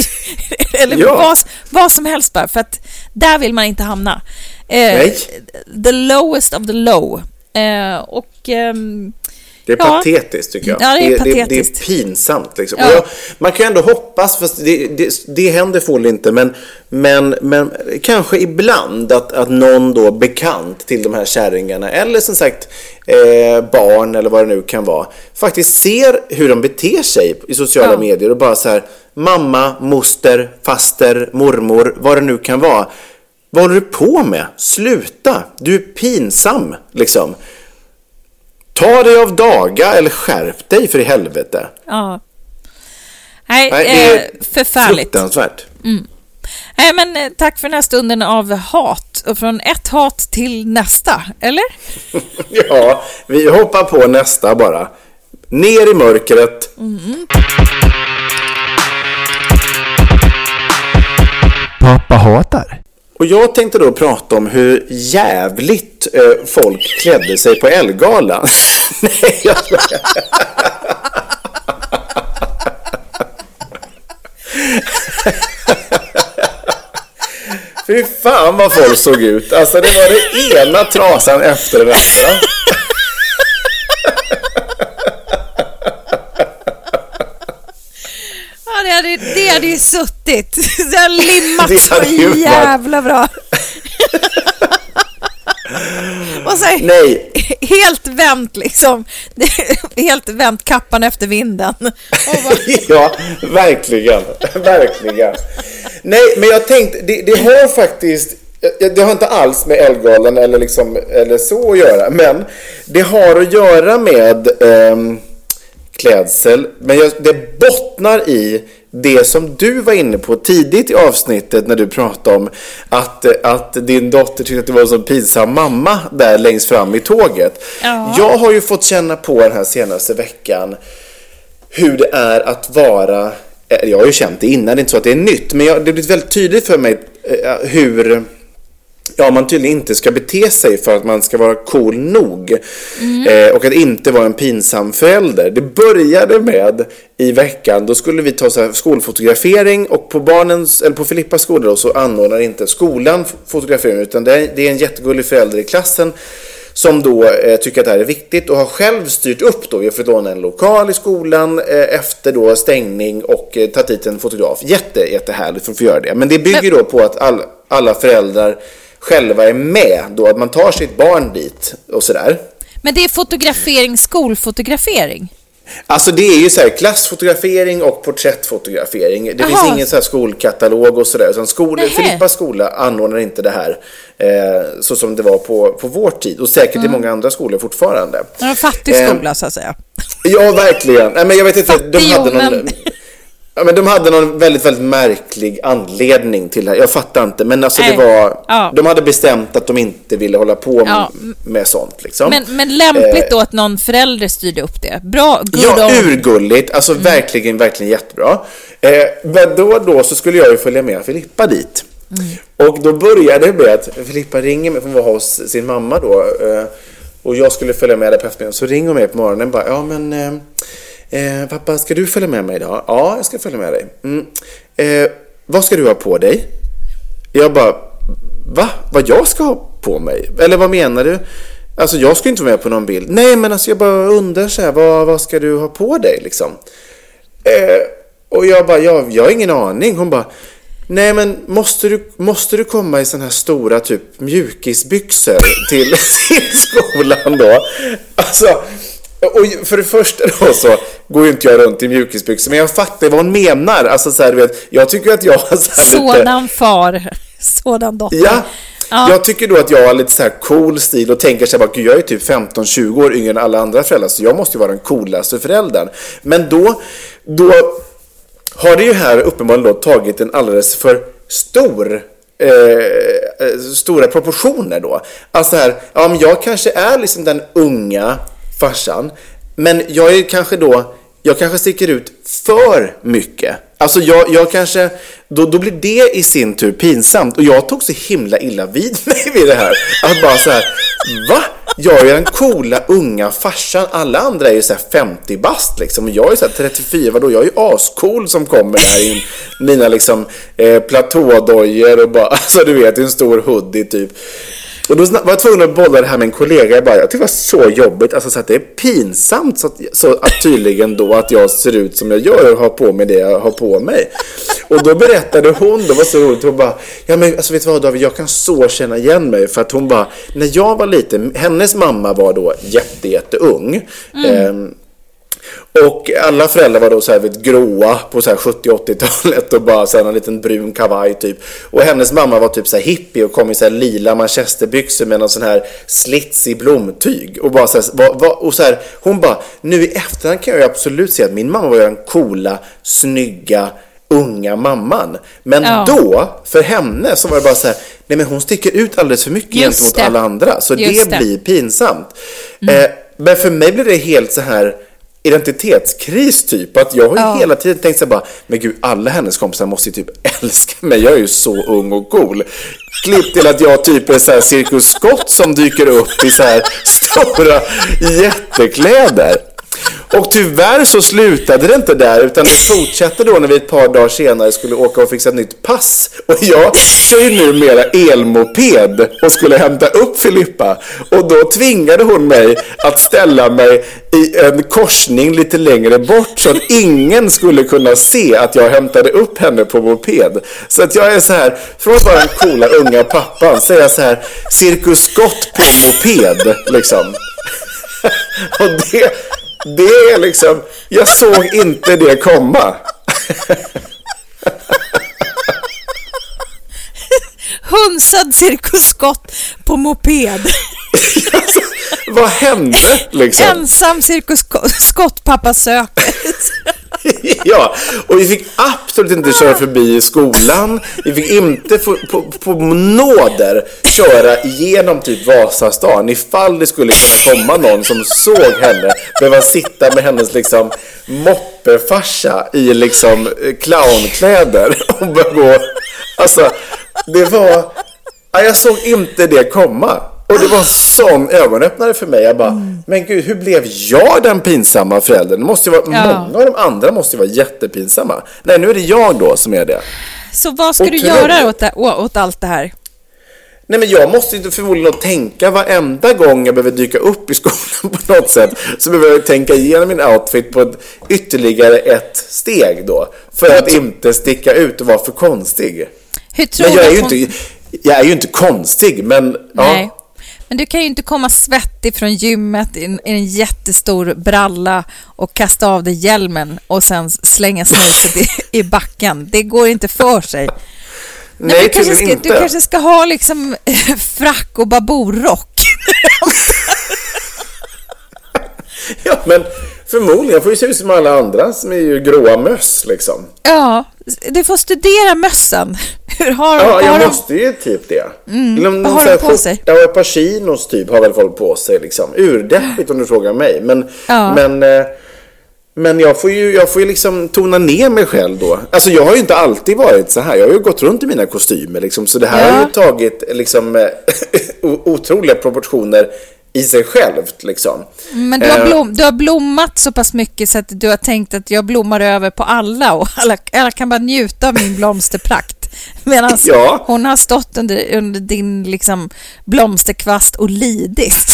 eller ja. vad, vad som helst bara, för att där vill man inte hamna. Eh, the lowest of the low. Eh, och... Ehm, det är ja. patetiskt tycker jag. Ja, det, är patetiskt. Det, det, är pinsamt. Liksom. Ja. Jag, man kan ändå hoppas, fast det, det, det händer förmodligen inte, men, men, men kanske ibland att, att någon då bekant till de här kärringarna, eller som sagt eh, barn eller vad det nu kan vara, faktiskt ser hur de beter sig i sociala ja. medier och bara så här, mamma, moster, faster, mormor, vad det nu kan vara. Vad håller du på med? Sluta! Du är pinsam, liksom. Ta dig av daga eller skärp dig för i helvete. Ja. Nej, Nej det är eh, förfärligt. Fruktansvärt. Mm. Nej, men eh, tack för den här stunden av hat. Och från ett hat till nästa, eller? ja, vi hoppar på nästa bara. Ner i mörkret. Mm. Pappa hatar. Och jag tänkte då prata om hur jävligt eh, folk klädde sig på Ellegalan. Nej, jag Fy fan vad folk såg ut. Alltså det var det ena trasan efter den andra. Det hade, det hade ju suttit. Det hade limmat så jävla bra. Och så Nej. helt vänt liksom. Helt vänt kappan efter vinden. ja, verkligen. Verkligen. Nej, men jag tänkte, det, det har faktiskt det har inte alls med Ellegalan eller, liksom, eller så att göra, men det har att göra med eh, klädsel. Men jag, det bottnar i det som du var inne på tidigt i avsnittet när du pratade om att, att din dotter tyckte att det var en så pinsam mamma där längst fram i tåget. Ja. Jag har ju fått känna på den här senaste veckan hur det är att vara, eh, jag har ju känt det innan, det är inte så att det är nytt, men jag, det har blivit väldigt tydligt för mig eh, hur ja, man tydligen inte ska bete sig för att man ska vara cool nog. Mm. Eh, och att inte vara en pinsam förälder. Det började med i veckan, då skulle vi ta så här skolfotografering och på barnens, eller på Filippas skola då, så anordnar inte skolan fotografering utan det är, det är en jättegullig förälder i klassen som då eh, tycker att det här är viktigt och har själv styrt upp då. Vi har fått låna en lokal i skolan eh, efter då stängning och eh, tagit dit en fotograf. Jätte, jättehärligt för att få göra det. Men det bygger då på att all, alla föräldrar själva är med då, att man tar sitt barn dit och sådär. Men det är fotografering, skolfotografering? Alltså det är ju så här klassfotografering och porträttfotografering. Det finns Jaha. ingen så här skolkatalog och sådär. Utan skol, Nähä. Filippas skola anordnar inte det här eh, så som det var på, på vår tid och säkert Mm. i många andra skolor fortfarande. En fattig Eh, skola så att säga. Ja, verkligen. Nej, men jag vet inte, de hade någon... men- Ja, men de hade någon väldigt, väldigt märklig anledning till det här. Jag fattar inte, men alltså det var... Ja. De hade bestämt att de inte ville hålla på Ja. med, med sånt liksom. Men, men lämpligt då att någon förälder styrde upp det. Bra, good Ja, urgulligt. Alltså verkligen, verkligen jättebra. Eh, men då och då så skulle jag ju följa med Filippa dit. Och då började det med att Filippa ringer mig, hon var hos sin mamma då. Eh, och jag skulle följa med där på eftermiddagen. Så ringer hon mig på morgonen och bara, ja men eh, eh, pappa, ska du följa med mig idag? Ja, jag ska följa med dig. Mm. Eh, vad ska du ha på dig? Jag bara, va? Vad jag ska ha på mig? Eller vad menar du? Alltså jag ska inte vara med på någon bild. Nej, men alltså jag bara undrar så här, vad, vad ska du ha på dig liksom? Eh, och jag bara, jag, jag har ingen aning. Hon bara, nej men måste du, måste du komma i sådana här stora typ mjukisbyxor till, till skolan då? Alltså, och för det första då så går ju inte jag runt i mjukisbyxor, men jag fattar vad hon menar. Alltså så här, vet, jag tycker att jag här lite... Sådan far, sådan dotter. Ja. Ja. Jag tycker då att jag har lite så här cool stil och tänker så här bara, "Gud, jag är typ 15-20 år yngre än alla andra föräldrar så jag måste ju vara den coolaste föräldern. Men då, då har det ju här uppenbarligen då tagit en alldeles för stor eh, stora proportioner då. Alltså här, ja men jag kanske är liksom den unga farsan, men jag är kanske då, jag kanske sticker ut för mycket. Alltså jag, jag kanske, då, då blir det i sin tur pinsamt och jag tog så himla illa vid mig vid det här. Att bara så här, va? Jag är den coola unga farsan, alla andra är ju så här 50 bast liksom och jag är så här 34, vadå? Jag är ju ascool som kommer här i mina liksom eh, platådojor och bara, alltså du vet, en stor hoodie typ. Och då var jag tvungen att bolla det här med en kollega. Jag, bara, jag tyckte det var så jobbigt, alltså så att det är pinsamt så att, så att tydligen då att jag ser ut som jag gör och har på mig det jag har på mig. Och då berättade hon, det var så roligt, hon bara, ja men alltså vet du vad David, jag kan så känna igen mig för att hon bara, när jag var liten, hennes mamma var då jätte, jätteung. Ehm, och alla föräldrar var då så här vet, gråa på så här 70-80-talet och bara så här en liten brun kavaj typ. Och hennes mamma var typ så här hippie och kom i så här lila manchesterbyxor med någon sån här slits i blomtyg. Och bara så här, var, var, och så här, hon bara, nu i efterhand kan jag ju absolut se att min mamma var ju den coola, snygga, unga mamman. Men Ja. då, för henne, så var det bara så här, nej men hon sticker ut alldeles för mycket Just gentemot det. alla andra. Så Just det det. blir pinsamt. Eh, men för mig blir det helt så här identitetskris typ. Att jag har ju Ja. hela tiden tänkt så bara, men gud alla hennes kompisar måste ju typ älska mig. Jag är ju så ung och cool. Klipp till att jag typ är så här Cirkus Scott som dyker upp i så här stora jättekläder. Och tyvärr så slutade det inte där utan det fortsatte då när vi ett par dagar senare skulle åka och fixa ett nytt pass. Och jag kör ju numera elmoped och skulle hämta upp Filippa. Och då tvingade hon mig att ställa mig i en korsning lite längre bort så att ingen skulle kunna se att jag hämtade upp henne på moped. Så att jag är så här, från att vara den coola unga pappan så är jag så här Cirkus Scott på moped liksom. Och det, det är liksom, jag såg inte det komma. Hunsad Cirkus Scott på moped. Alltså, vad hände liksom? Ensam Cirkus Scott pappa söker. Ja, och vi fick absolut inte köra förbi i skolan. Vi fick inte få, på, på nåder köra igenom typ Vasastan ifall det skulle kunna komma någon som såg henne behöva sitta med hennes liksom moppefarsa i liksom eh, clownkläder och börja gå. Alltså, det var... Jag såg inte det komma. Och det var sån ögonöppnare för mig. Jag bara, men gud, hur blev jag den pinsamma föräldern? Det måste vara, Ja. Många av de andra måste ju vara jättepinsamma. Nej, nu är det jag då som är det. Så vad ska du Otroligt. göra åt, det, åt allt det här? Nej men jag måste ju förmodligen tänka varenda gång jag behöver dyka upp i skolan på något sätt. Så behöver jag tänka igenom min outfit på ett, ytterligare ett steg då. För att inte sticka ut och vara för konstig. Tror Men jag är du ju hon... inte, jag är ju inte konstig men Nej. ja. Men du kan ju inte komma svettig från gymmet i en, i en jättestor bralla och kasta av dig hjälmen och sen slänga snuset i, i backen. Det går inte för sig. Nej, du, kanske ska, inte. du kanske ska ha liksom frack och baborrock. Ja men förmodligen. Får ju se ut som alla andra som är ju gråa möss liksom. Ja, du får studera mössen. Hur har, Ja, har jag de... måste ju typ det. Mm. Vad har de på sig? Ja, ett par chinos typ har väl folk på sig liksom. Urdeppigt om du frågar mig. Men, Ja. men, eh, men jag får ju, jag får ju liksom tona ner mig själv då. Alltså jag har ju inte alltid varit så här. Jag har ju gått runt i mina kostymer liksom. Så det här Ja. har ju tagit liksom eh, otroliga proportioner i sig självt liksom. Men du har, Eh, blom, du har blommat så pass mycket så att du har tänkt att jag blommar över på alla och alla, alla kan bara njuta av min blomsterprakt. Medan Ja. hon har stått under, under din liksom, blomsterkvast och lidit.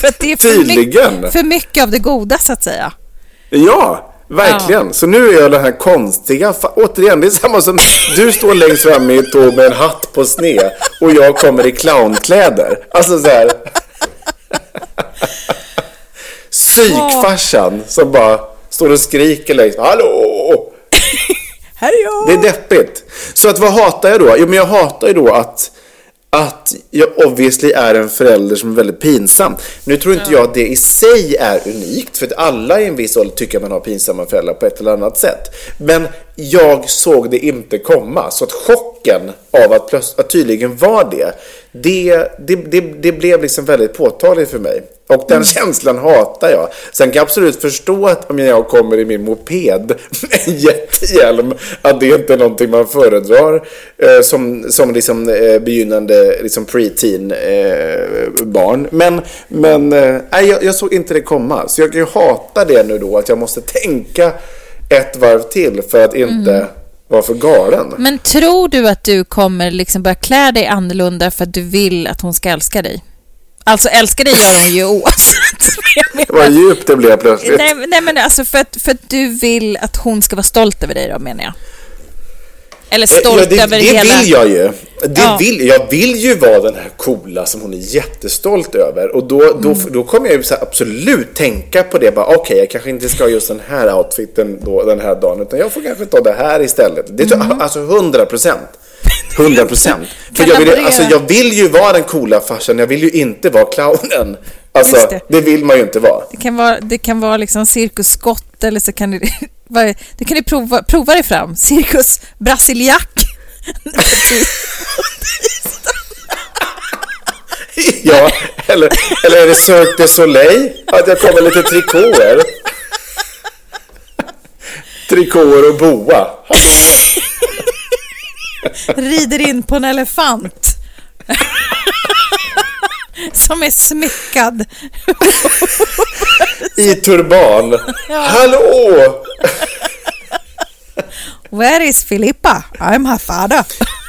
För att det är för mycket, för mycket av det goda så att säga. Ja, verkligen. Så nu är jag den här konstiga, återigen det är samma som du står längst fram i ett tåg med en hatt på sned och jag kommer i clownkläder. Alltså så här. Psykfarsan som bara står och skriker längst Hallå! Här är jag! Det är deppigt. Så att vad hatar jag då? Jo, men jag hatar ju då att, att jag obviously är en förälder som är väldigt pinsam. Nu tror inte jag att det i sig är unikt, för att alla i en viss ålder tycker att man har pinsamma föräldrar på ett eller annat sätt. Men jag såg det inte komma, så att chocken av att, att tydligen var det, det, det, det, det blev liksom väldigt påtagligt för mig. Och den känslan hatar jag. Sen kan jag absolut förstå att om jag kommer i min moped med en jättehjälm, att det inte är någonting man föredrar eh, som, som liksom, eh, begynnande liksom preteen eh, barn. Men, men eh, jag, jag såg inte det komma. Så jag kan ju hata det nu då, att jag måste tänka ett varv till för att inte vara för galen. Men tror du att du kommer liksom börja klä dig annorlunda för att du vill att hon ska älska dig? Alltså älska dig gör hon ju oavsett. Vad djupt det blev plötsligt. Nej, nej men alltså för att, för att du vill att hon ska vara stolt över dig då menar jag. Eller stolt ja, det, över det hela... vill jag ju. Det Ja. vill, jag vill ju vara den här coola som hon är jättestolt över. Och då, då, Mm. då kommer jag ju så absolut tänka på det. Bara, Okej, jag kanske inte ska ha just den här outfiten då, den här dagen. Utan jag får kanske ta det här istället. Det tror jag, alltså 100 procent. 100 procent. För jag vill, alltså, jag vill ju vara den coola farsan. Jag vill ju inte vara clownen. Alltså, det. det. vill man ju inte vara. Det kan vara, det kan vara liksom cirkus Scott eller så kan du... Du kan ju prova, prova dig fram. Cirkus brasiliak. Ja, eller, eller är det Cirque du Soleil? Att jag kommer lite trikåer? Trikåer och boa. rider in på en elefant. Som är smyckad. I turban. Hallå! Where is Filippa? I'm her father.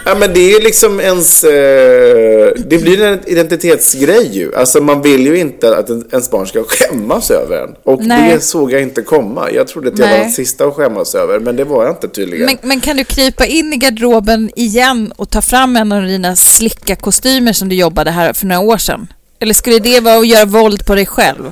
Ja, men det är ju liksom ens... Eh, det blir en identitetsgrej ju. Alltså man vill ju inte att en- ens barn ska skämmas över en. Och Nej. det såg jag inte komma. Jag trodde att jag var Nej. den sista att skämmas över, men det var jag inte tydligen. Men, men kan du krypa in i garderoben igen och ta fram en av dina slicka kostymer som du jobbade här för några år sedan? Eller skulle det vara att göra våld på dig själv?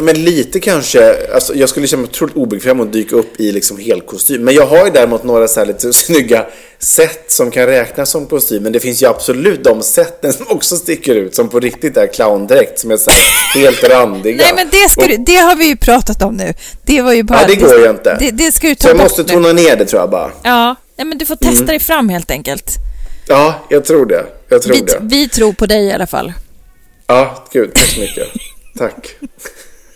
Ja, men lite kanske. Alltså, jag skulle känna mig otroligt obekväm att dyka upp i liksom helkostym. Men jag har ju däremot några så här lite snygga set som kan räknas som kostym. Men det finns ju absolut de sätten som också sticker ut som på riktigt är clowndräkt som är så här helt randiga. Nej, men det, ska du, det har vi ju pratat om nu. Det var ju bara... Ja, det går ju inte. Det, det ska du ta Så jag måste nu. tona ner det tror jag bara. Ja, nej, men du får testa dig fram helt enkelt. Ja, jag tror det. Jag tror Vi, det. vi tror på dig i alla fall. Ja, gud, tack så mycket. Tack.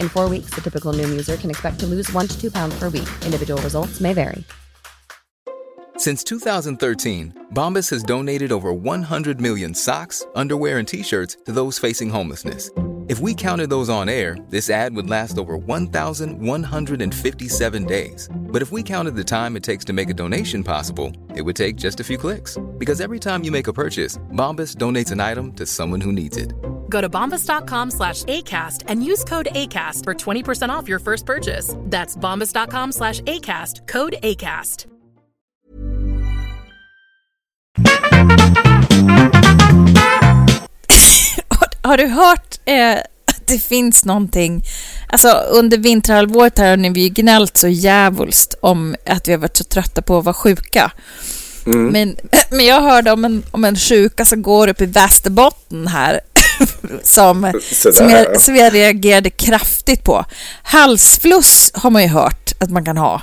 In four weeks, the typical Noom user can expect to lose one to two pounds per week. Individual results may vary. Since 2013, Bombas has donated over 100 million socks, underwear, and t shirts to those facing homelessness. If we counted those on air, this ad would last over 1,157 days. But if we counted the time it takes to make a donation possible, it would take just a few clicks. Because every time you make a purchase, Bombas donates an item to someone who needs it. Go to bombas.com slash ACAST and use code ACAST for 20% off your first purchase. That's bombas.com slash ACAST, code ACAST. Har du hört eh, att det finns någonting... Alltså under vinterhalvåret här har vi ju gnällt så jävulst om att vi har varit så trötta på att vara sjuka. Mm. Men, men jag hörde om en, om en sjuka som går upp i Västerbotten här som, som, jag, ja. som jag reagerade kraftigt på. Halsfluss har man ju hört att man kan ha.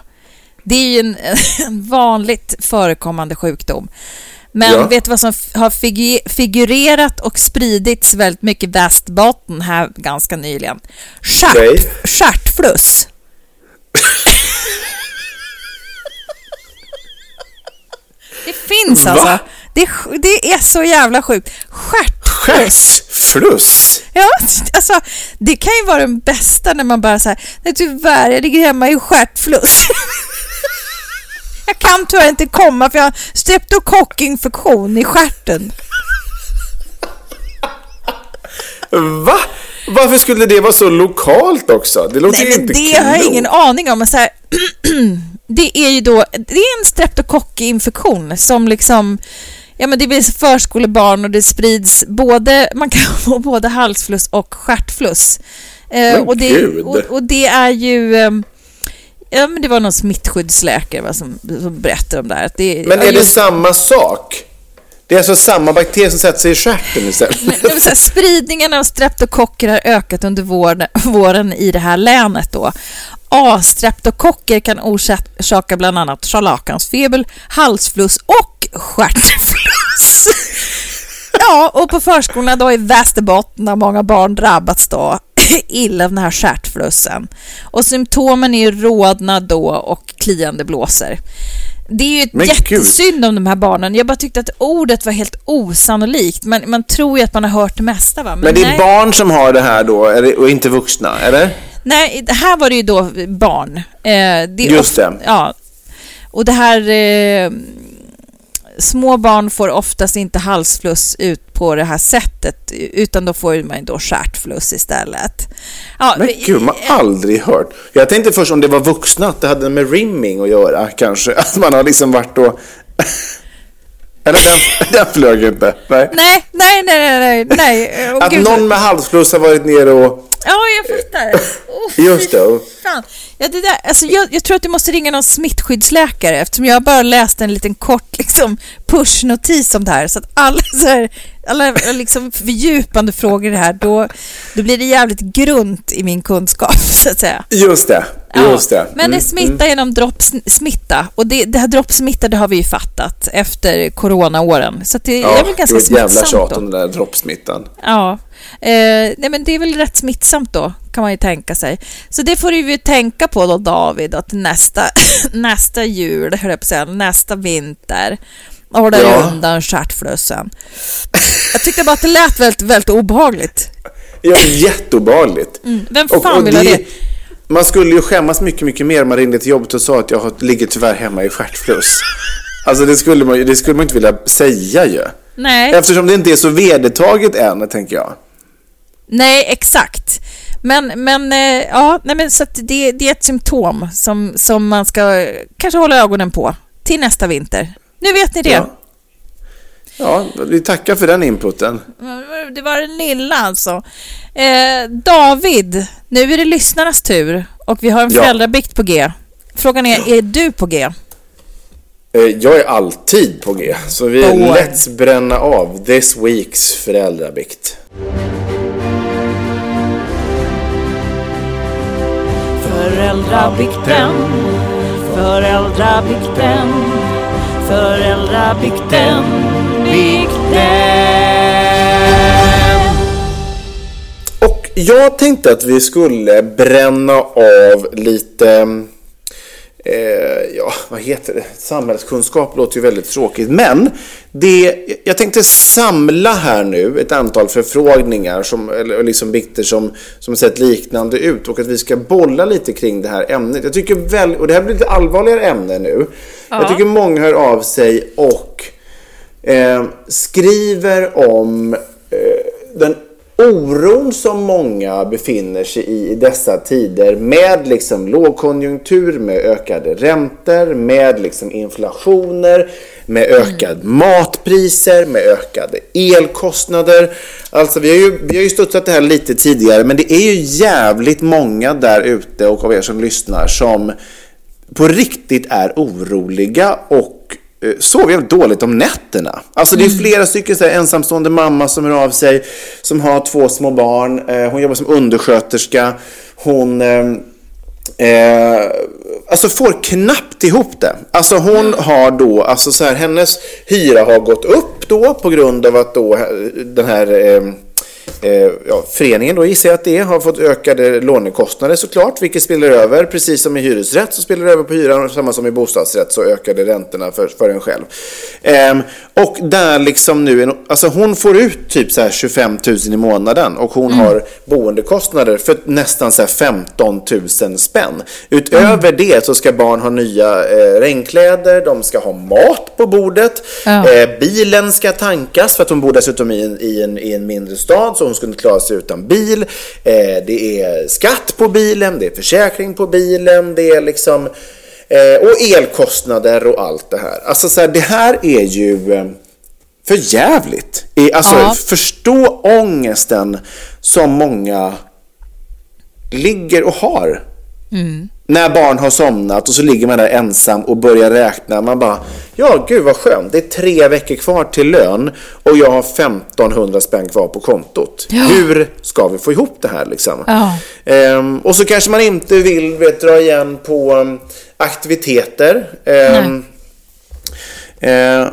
Det är ju en, en vanligt förekommande sjukdom. Men Ja. vet du vad som har figu- figurerat och spridits väldigt mycket i Västerbotten här ganska nyligen? Stjärt, Okej. Stjärtfluss. Det finns Va? alltså. Det, det är så jävla sjukt. Stjärtfluss. Stjärtfluss? Ja, alltså det kan ju vara den bästa när man bara så här, nej tyvärr, jag ligger hemma i stjärtfluss. jag kan tyvärr inte komma för jag har streptokockinfektion i stjärten. Va? Varför skulle det vara så lokalt också? Det låter Nej, ju men inte det har jag ingen aning om. Men så här, det är ju då, det är en streptokockinfektion som liksom, ja men det blir förskolebarn och det sprids både, man kan få både halsfluss och stjärtfluss. Eh, Men och, det, och, och det är ju, ehm, ja men det var någon smittskyddsläkare va, som, som berättade om det här. Det, Men ja, är det just- samma sak? Det är alltså samma bakterier som sätter sig i stjärten istället? Det vill säga, spridningen av streptokocker har ökat under våren, våren i det här länet. Då. A-streptokocker kan orsaka bland annat scharlakansfeber, halsfluss och stjärtfluss. Ja, och på förskolorna då i Västerbotten har många barn drabbats då illa av den här stjärtflussen. Och symptomen är ju rodnad då och kliande blåsor. Det är ju ett Men gud. jättesynd om de här barnen. Jag bara tyckte att ordet var helt osannolikt. Man, man tror ju att man har hört det mesta va? Men det är nej, barn som har det här då, och inte vuxna, eller? nej, här var det ju då barn. Eh, det Just det. Ja. Och det här... Eh, små barn får oftast inte halsfluss ut på det här sättet utan då får man ju då stjärtfluss istället. Ja, Men gud, man har aldrig hört. Jag tänkte först om det var vuxna, att det hade med rimming att göra kanske. Att man har liksom varit och... Eller den, den flög inte. Nej. Nej, nej, nej, nej, nej. Åh, Att gud. någon med halsfluss har varit nere och Ja, jag fattar. Oh, Just det. Fan. Ja, det där, alltså jag, jag tror att du måste ringa någon smittskyddsläkare eftersom jag bara läst en liten kort liksom, pushnotis om det här. Så att alla, så här, alla liksom, fördjupande frågor i det här, då, då blir det jävligt grunt i min kunskap, så att säga. Just det. Just det. Men det Mm, smittar genom droppsmitta och det, det här droppsmitta det har vi ju fattat efter coronaåren. Så det Ja, är väl ganska det är ett jävla smittsamt tjat om den där droppsmittan. Ja, eh, nej men det är väl rätt smittsamt då, kan man ju tänka sig. Så det får du ju tänka på då, David, att nästa, nästa jul, höll jag på att säga, nästa vinter, hålla dig Ja. undan stjärtflössen. Jag tyckte bara att det lät väldigt, väldigt obehagligt. Ja, jätteobehagligt. Mm. Vem Och- fan och vill ha det? Man skulle ju skämmas mycket, mycket mer om man ringde till jobbet och sa att jag ligger tyvärr hemma i stjärtfluss. Alltså det skulle man det skulle man inte vilja säga ju. Nej. Eftersom det inte är så vedertaget än, tänker jag. Nej, exakt. Men, men, eh, ja, nej, men så det, det är ett symptom som, som man ska kanske hålla ögonen på till nästa vinter. Nu vet ni det. Ja. Ja, vi tackar för den inputen. Det var den lilla alltså. Eh, David, nu är det lyssnarnas tur och vi har en Ja. föräldrabikt på G. Frågan är, är du på G? Eh, Jag är alltid på G, så vi Born. let's bränna av this weeks föräldrabikt. Föräldrabikten, föräldrabikten, föräldrabikten, bikten. Och jag tänkte att vi skulle bränna av lite, eh, ja vad heter det, samhällskunskap låter ju väldigt tråkigt. Men det, jag tänkte samla här nu ett antal förfrågningar som, eller liksom bikter som, som sett liknande ut och att vi ska bolla lite kring det här ämnet. Jag tycker väl, och det här blir lite allvarligare ämne nu. Jag tycker många hör av sig och eh, skriver om eh, den oron som många befinner sig i i dessa tider med liksom lågkonjunktur, med ökade räntor, med liksom inflationer, med ökade matpriser, med ökade elkostnader. Alltså vi har, ju, vi har ju studsat det här lite tidigare men det är ju jävligt många där ute och av er som lyssnar som på riktigt är oroliga och eh, sover jävligt dåligt om nätterna. Alltså det är flera stycken så här, ensamstående mamma som hör av sig som har två små barn. Eh, hon jobbar som undersköterska. Hon eh, Eh, alltså får knappt ihop det. Alltså hon har då, alltså så här, hennes hyra har gått upp då på grund av att då den här eh, eh, ja, föreningen då gissar jag att det är, har fått ökade lånekostnader såklart, vilket spiller över, precis som i hyresrätt så spiller det över på hyran, och samma som i bostadsrätt så ökade räntorna för, för en själv. Ehm, och där liksom nu, alltså hon får ut typ så här 25 000 i månaden och hon har boendekostnader för nästan så här 15 000 spänn. Utöver det så ska barn ha nya eh, regnkläder, de ska ha mat på bordet, Ja. eh, bilen ska tankas för att hon bor dessutom i en, i en, i en mindre stad så hon skulle klara sig utan bil. Eh, det är skatt på bilen, det är försäkring på bilen, det är liksom eh, och elkostnader och allt det här. Alltså så här, det här är ju eh, för jävligt. Alltså Ja. förstå ångesten som många ligger och har. När barn har somnat och så ligger man där ensam och börjar räkna. Man bara, ja gud vad skönt. Det är tre veckor kvar till lön och jag har 1500 spänn kvar på kontot. Hur ska vi få ihop det här liksom? Ja. Ehm, och så kanske man inte vill vet, dra igen på um, aktiviteter. Ehm, eh,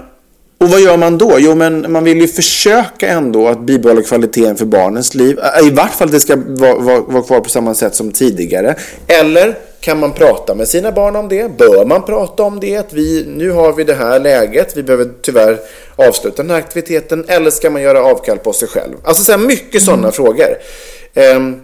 och vad gör man då? Jo, men man vill ju försöka ändå att bibehålla kvaliteten för barnens liv. I vart fall att det ska vara, vara, vara kvar på samma sätt som tidigare. Eller kan man prata med sina barn om det? Bör man prata om det? Att vi, nu har vi det här läget, vi behöver tyvärr avsluta den här aktiviteten. Eller ska man göra avkall på sig själv? Alltså så här, mycket sådana frågor. Ehm,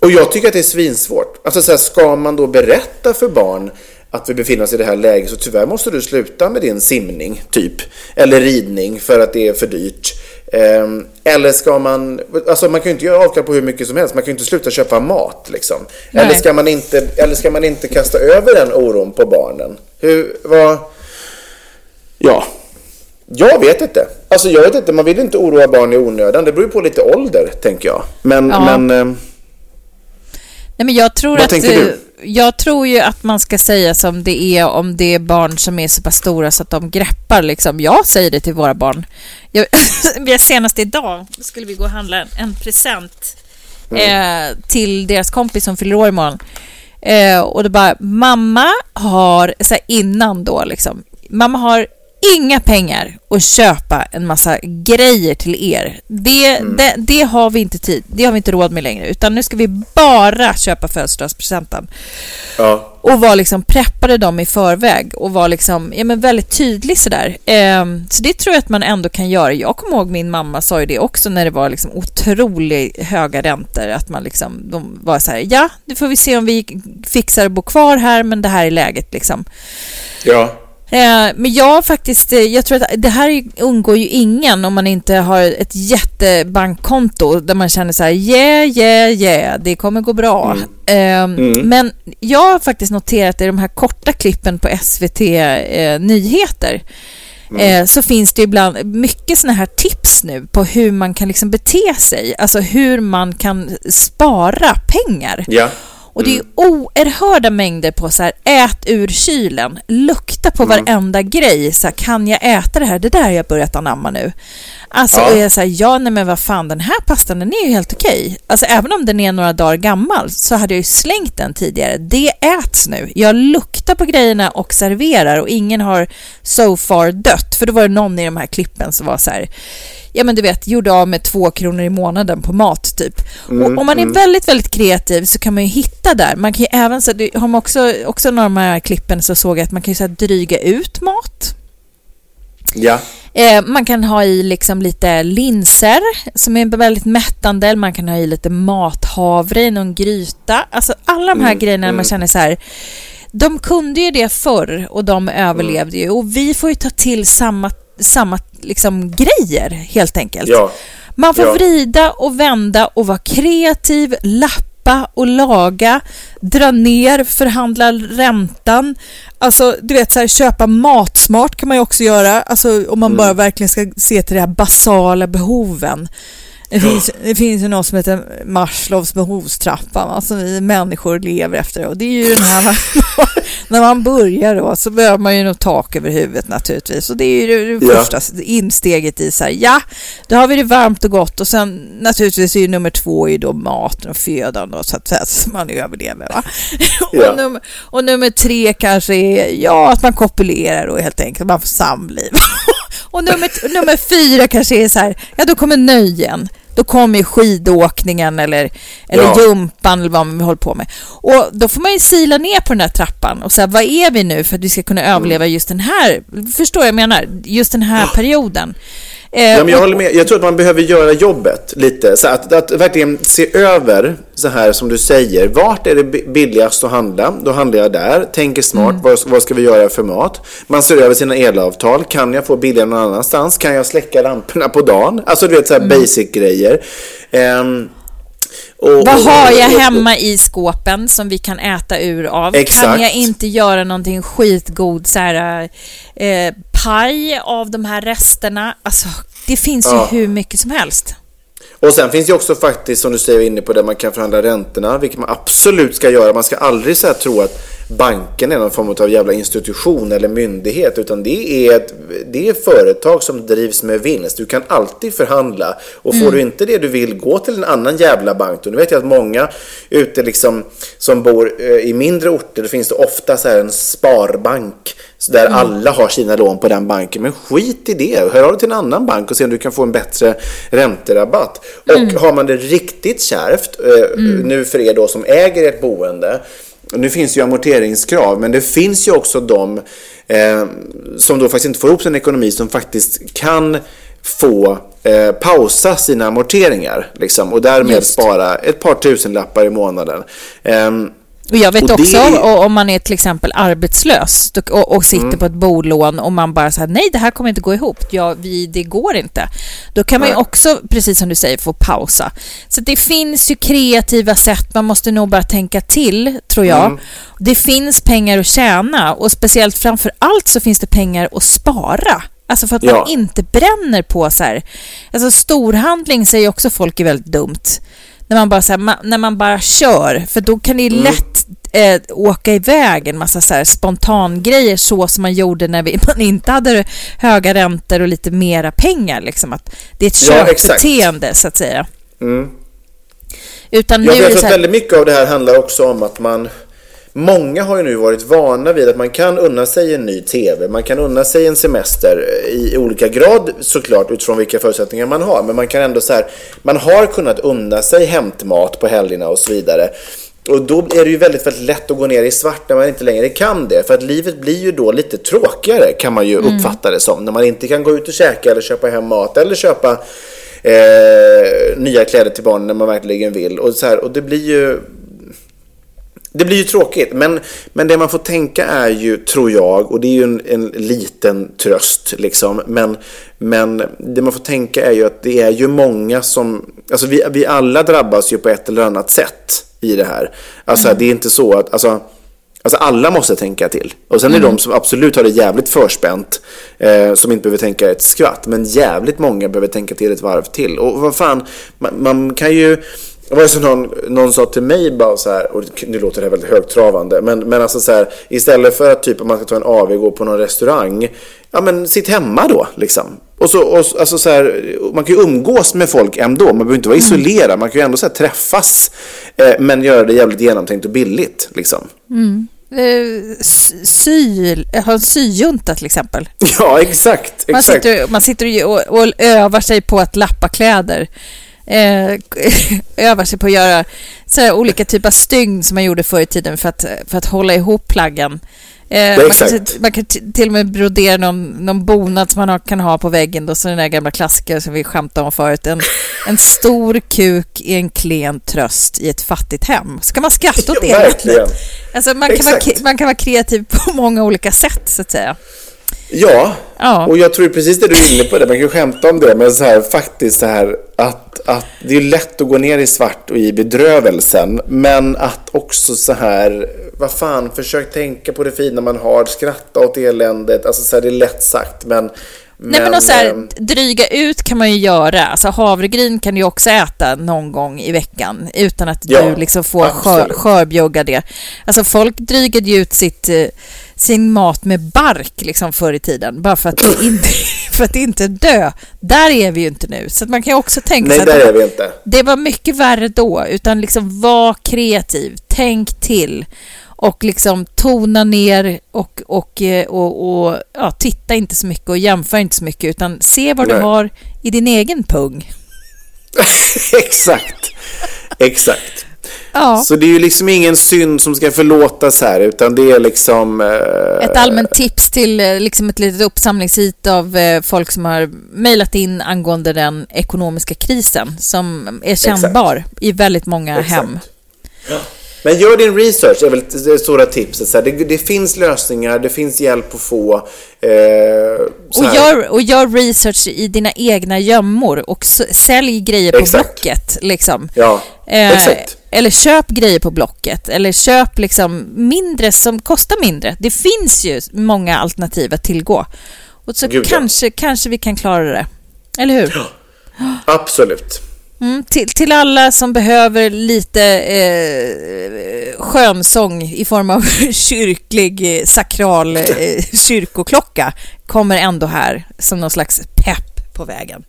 och jag tycker att det är svinsvårt. Alltså så här, ska man då berätta för barn att vi befinner oss i det här läget så tyvärr måste du sluta med din simning, typ. Eller ridning för att det är för dyrt. Ehm, eller ska man, alltså man kan ju inte göra avkall på hur mycket som helst. Man kan ju inte sluta köpa mat liksom. Nej. Eller ska, man inte, eller ska man inte kasta över den oron på barnen? Hur, vad, ja. Jag vet inte. Alltså jag vet inte, man vill inte oroa barn i onödan. Det beror ju på lite ålder, tänker jag. Men, Ja. men eh, Nej, men jag tror Vad att... tänker du? Jag tror ju att man ska säga som det är om det är barn som är så pass stora så att de greppar liksom. Jag säger det till våra barn. Jag, senast idag skulle vi gå och handla en, en present eh, till deras kompis som fyller år imorgon. Eh, och det bara, mamma har, så här innan då liksom, mamma har inga pengar att köpa en massa grejer till er. Det, det, det har vi inte tid, det har vi inte råd med längre, utan nu ska vi bara köpa födelsedagspresenten. ja. Och var liksom preppade dem i förväg och var liksom, ja men väldigt tydlig sådär. Ehm, så det tror jag att man ändå kan göra. Jag kommer ihåg min mamma sa ju det också när det var liksom otroligt höga räntor. Att man liksom, de var så här, ja, nu får vi se om vi fixar att bo kvar här, men det här är läget liksom. ja. Eh, Men jag faktiskt, eh, jag tror att det här undgår ju ingen om man inte har ett jättebankkonto där man känner så här, yeah, yeah, yeah, det kommer gå bra. Eh, Men jag har faktiskt noterat i de här korta klippen på SVT eh, Nyheter eh, så finns det ibland mycket sådana här tips nu på hur man kan liksom bete sig, alltså hur man kan spara pengar. ja. Och det är oerhörda mängder på så här, ät ur kylen, lukta på varenda grej. Så här, kan jag äta det här? Det där har jag börjat anamma nu. Alltså, Ja. och jag säger ja, nej men vad fan, den här pastan den är ju helt okej. Alltså även om den är några dagar gammal så hade jag ju slängt den tidigare. Det äts nu. Jag luktar på grejerna och serverar och ingen har so far dött. För då var det någon i de här klippen som var så här, ja men du vet, gjorde av med två kronor i månaden på mat typ. och om man är väldigt, väldigt kreativ så kan man ju hitta där. Man kan ju även, så har man också, också några av de här klippen så såg jag att man kan ju så här dryga ut mat. Ja. Eh, man kan ha i liksom lite linser som är väldigt mättande. Man kan ha i lite mathavre i någon gryta. Alltså alla de här grejerna när man känner så här. De kunde ju det förr och de överlevde ju. Och vi får ju ta till samma, samma liksom grejer helt enkelt. Ja. Man får Ja. vrida och vända och vara kreativ, lappa och laga, dra ner, förhandla räntan. Alltså, du vet, så här, köpa matsmart kan man ju också göra. Alltså, om man bara verkligen ska se till de här basala behoven. Det finns, det finns ju något som heter Maslows behovstrappa, alltså vi människor lever efter. Och det är ju den här, när man börjar då så behöver man ju nog tak över huvudet naturligtvis. Och det är ju det Ja. första insteget i så här, ja, då har vi det varmt och gott och sen naturligtvis är ju nummer två är ju då maten och födan då, så att, så att man överlever. Va? Ja. och, nummer, och nummer tre kanske är, ja, att man kopulerar och helt enkelt, man får samliv. och nummer, nummer fyra kanske är så här, ja då kommer nöjen. Då kommer ju skidåkningen eller, eller Ja. jumpan eller vad man håller på med. Och då får man ju sila ner på den här trappan och säga vad är vi nu för att vi ska kunna överleva just den här, förstår jag menar, just den här perioden. Eh, Ja, men jag håller med. Jag tror att man behöver göra jobbet lite. Så att, att verkligen se över, så här som du säger, vart är det bi- billigast att handla? Då handlar jag där. Tänker smart, vad, vad ska vi göra för mat? Man ser över sina elavtal. Kan jag få billigare någon annanstans? Kan jag släcka lamporna på dagen? Alltså du vet så här basic grejer. Ehm, och, Vad har jag hemma i skåpen som vi kan äta ur av? Exakt. Kan jag inte göra någonting skitgod så här, eh, paj av de här resterna? Alltså, det finns Ja. ju hur mycket som helst. Och sen finns det också faktiskt, som du säger, inne på där man kan förhandla räntorna, vilket man absolut ska göra. Man ska aldrig så tro att banken är någon form av jävla institution eller myndighet, utan det är, ett, det är företag som drivs med vinst. Du kan alltid förhandla. Och får du inte det du vill, gå till en annan jävla bank. Och nu vet jag att många ute liksom, som bor eh, i mindre orter, det finns det ofta så här en sparbank där alla har sina lån på den banken. Men skit i det. Hör av dig till en annan bank och se om du kan få en bättre ränterabatt. Och har man det riktigt kärvt, eh, nu för er då som äger ett boende, nu finns ju amorteringskrav, men det finns ju också de eh, som då faktiskt inte får ihop sin ekonomi som faktiskt kan få eh, pausa sina amorteringar liksom, och därmed Just. spara ett par tusenlappar i månaden. Ehm, Och jag vet Och det också är- o- om man är till exempel arbetslös och, och sitter Mm. på ett bolån och man bara säger nej det här kommer inte gå ihop, ja, vi, det går inte. Då kan man ju också, precis som du säger, få pausa. Så det finns ju kreativa sätt, man måste nog bara tänka till, tror jag. Mm. Det finns pengar att tjäna och speciellt framför allt så finns det pengar att spara. Alltså för att Ja. man inte bränner på så här. Alltså storhandling säger också folk är väldigt dumt. När man bara, så här, när man bara kör, för då kan det ju lätt eh, åka iväg en massa så här spontangrejer så som man gjorde när vi, man inte hade höga räntor och lite mera pengar. Liksom. Att det är ett Ja, köpbeteende så att säga. Mm. Utan Ja, nu jag så att väldigt mycket av det här handlar också om att man Många har ju nu varit vana vid att man kan unna sig en ny TV, man kan unna sig en semester i olika grad såklart utifrån vilka förutsättningar man har. Men man kan ändå så här, man har kunnat unna sig hämtmat på helgerna och så vidare. Och då är det ju väldigt, väldigt lätt att gå ner i svart när man inte längre kan det. För att livet blir ju då lite tråkigare kan man ju uppfatta det som. När man inte kan gå ut och käka eller köpa hem mat eller köpa eh, nya kläder till barnen när man verkligen vill. Och, så här, och det blir ju det blir ju tråkigt, men, men det man får tänka är ju, tror jag, och det är ju en, en liten tröst liksom, men, men det man får tänka är ju att det är ju många som, alltså vi, vi alla drabbas ju på ett eller annat sätt i det här. Alltså det är inte så att, alltså, Alltså alla måste tänka till. Och sen är det de som absolut har det jävligt förspänt, eh, som inte behöver tänka ett skvatt. Men jävligt många behöver tänka till ett varv till. Och vad fan, man, man kan ju... Det var ju som någon, någon sa till mig bara så här, och nu låter det här väldigt högtravande, men, men alltså så här, istället för att typ om man ska ta en AV och gå på någon restaurang, ja men sitt hemma då liksom. Och så, och, alltså så här, man kan ju umgås med folk ändå, man behöver inte vara isolerad, man kan ju ändå så träffas, eh, men göra det jävligt genomtänkt och billigt liksom. eh, sy- sy, ha en syjunta till exempel. Ja, exakt. Man exakt. sitter, man sitter och, och övar sig på att lappa kläder. Eh, övar sig på att göra så olika typer av stygn som man gjorde förr i tiden för att, för att hålla ihop plaggen. Eh, man, kan, man kan till och med brodera någon, någon bonad som man har, kan ha på väggen. Då, så den där gamla klassiker som vi skämtade om förut. En, en stor kuk i en klen tröst i ett fattigt hem. Så kan man skratta åt Ja, det. verkligen. Alltså man, kan vara, man kan vara kreativ på många olika sätt, så att säga. Ja, Ja. och jag tror precis det du är inne på det. Man kan ju skämta om det, men så här, faktiskt så här att, att det är lätt att gå ner i svart och i bedrövelsen, men att också så här, vad fan, försök tänka på det fina man har, skratta åt eländet, alltså så här, det är lätt sagt, men Nej men och så här, ehm, dryga ut kan man ju göra. Alltså havregryn kan du ju också äta någon gång i veckan utan att Ja, du liksom får skör, skörbjugga det. Alltså folk drygade ju ut sitt, eh, sin mat med bark liksom förr i tiden bara för att, inte, för att inte dö. Där är vi ju inte nu. Så man kan ju också tänka nej, sig där att är vi inte. det var mycket värre då, utan liksom var kreativ, tänk till och liksom tona ner och, och, eh, och, och ja, titta inte så mycket och jämför inte så mycket utan se vad du Nej. har i din egen pung. Exakt, exakt. Ja, Så det är ju liksom ingen synd som ska förlåtas här, utan det är liksom... eh, ett allmänt tips till eh, liksom ett litet uppsamlingshit av eh, folk som har mejlat in angående den ekonomiska krisen som är kännbar i väldigt många Exakt. hem. Men gör din research, är väl det stora tipset. Så det, det finns lösningar, det finns hjälp att få. Eh, Och gör, och gör research i dina egna gömmor och sälj grejer på Exakt. Blocket. Liksom. Ja, Eh, exakt. Eller köp grejer på Blocket. Eller köp liksom mindre som kostar mindre. Det finns ju många alternativ att tillgå. Och så Gud, ja. kanske, kanske vi kan klara det. Eller hur? Absolut. Mm, till, till alla som behöver lite eh, skönsång i form av kyrklig eh, sakral eh, kyrkoklocka kommer ändå här som någon slags pepp på vägen.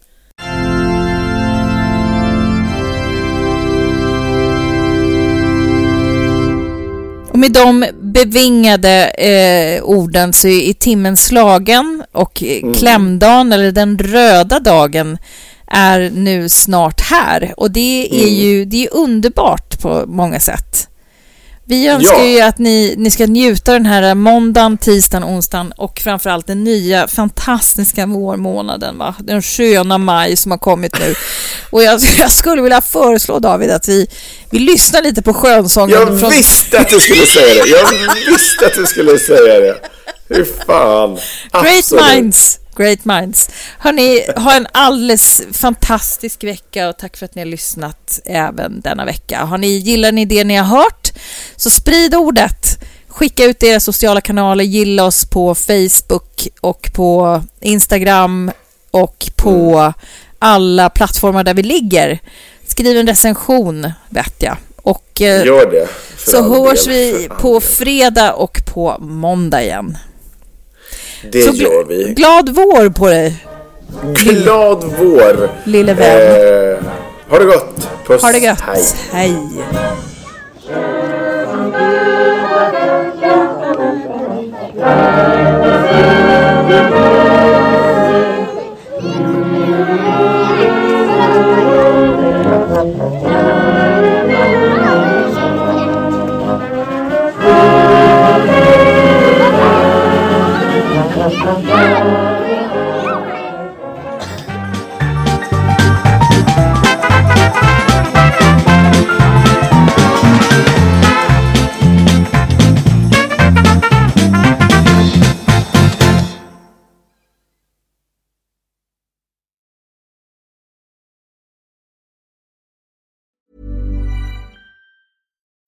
Med de bevingade eh, orden så är timmen slagen och eh, klämdagen, eller den röda dagen, är nu snart här. Och det är ju det är underbart på många sätt. Vi önskar Ja. ju att ni, ni ska njuta den här måndagen, tisdagen, onsdagen och framförallt den nya fantastiska vårmånaden, va? den sköna maj som har kommit nu. Och jag, jag skulle vilja föreslå David att vi, vi lyssnar lite på skönsången. Jag från- visste att du skulle säga det. Jag visste att du skulle säga det. Hur fan. Great Absolut. minds! Great minds. Hörni, ha en alldeles fantastisk vecka och tack för att ni har lyssnat även denna vecka. Har ni, gillar ni det ni har hört så sprid ordet. Skicka ut era sociala kanaler, gilla oss på Facebook och på Instagram och på Mm. alla plattformar där vi ligger. Skriv en recension, vet jag. Och eh, Gör det. så hörs del, vi på fredag och på måndag igen. Det Så gör vi. Glad vår på dig, Glad vår. lille vän. Eh, ha det gott. Puss. ha det gött. Hej. Hej.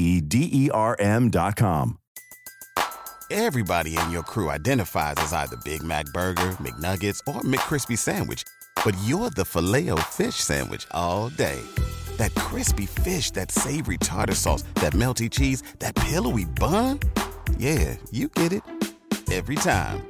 D E R M.com. Everybody in your crew identifies as either Big Mac Burger, McNuggets, or McCrispy Sandwich. But you're the filet fish Sandwich all day. That crispy fish, that savory tartar sauce, that melty cheese, that pillowy bun. Yeah, you get it. Every time.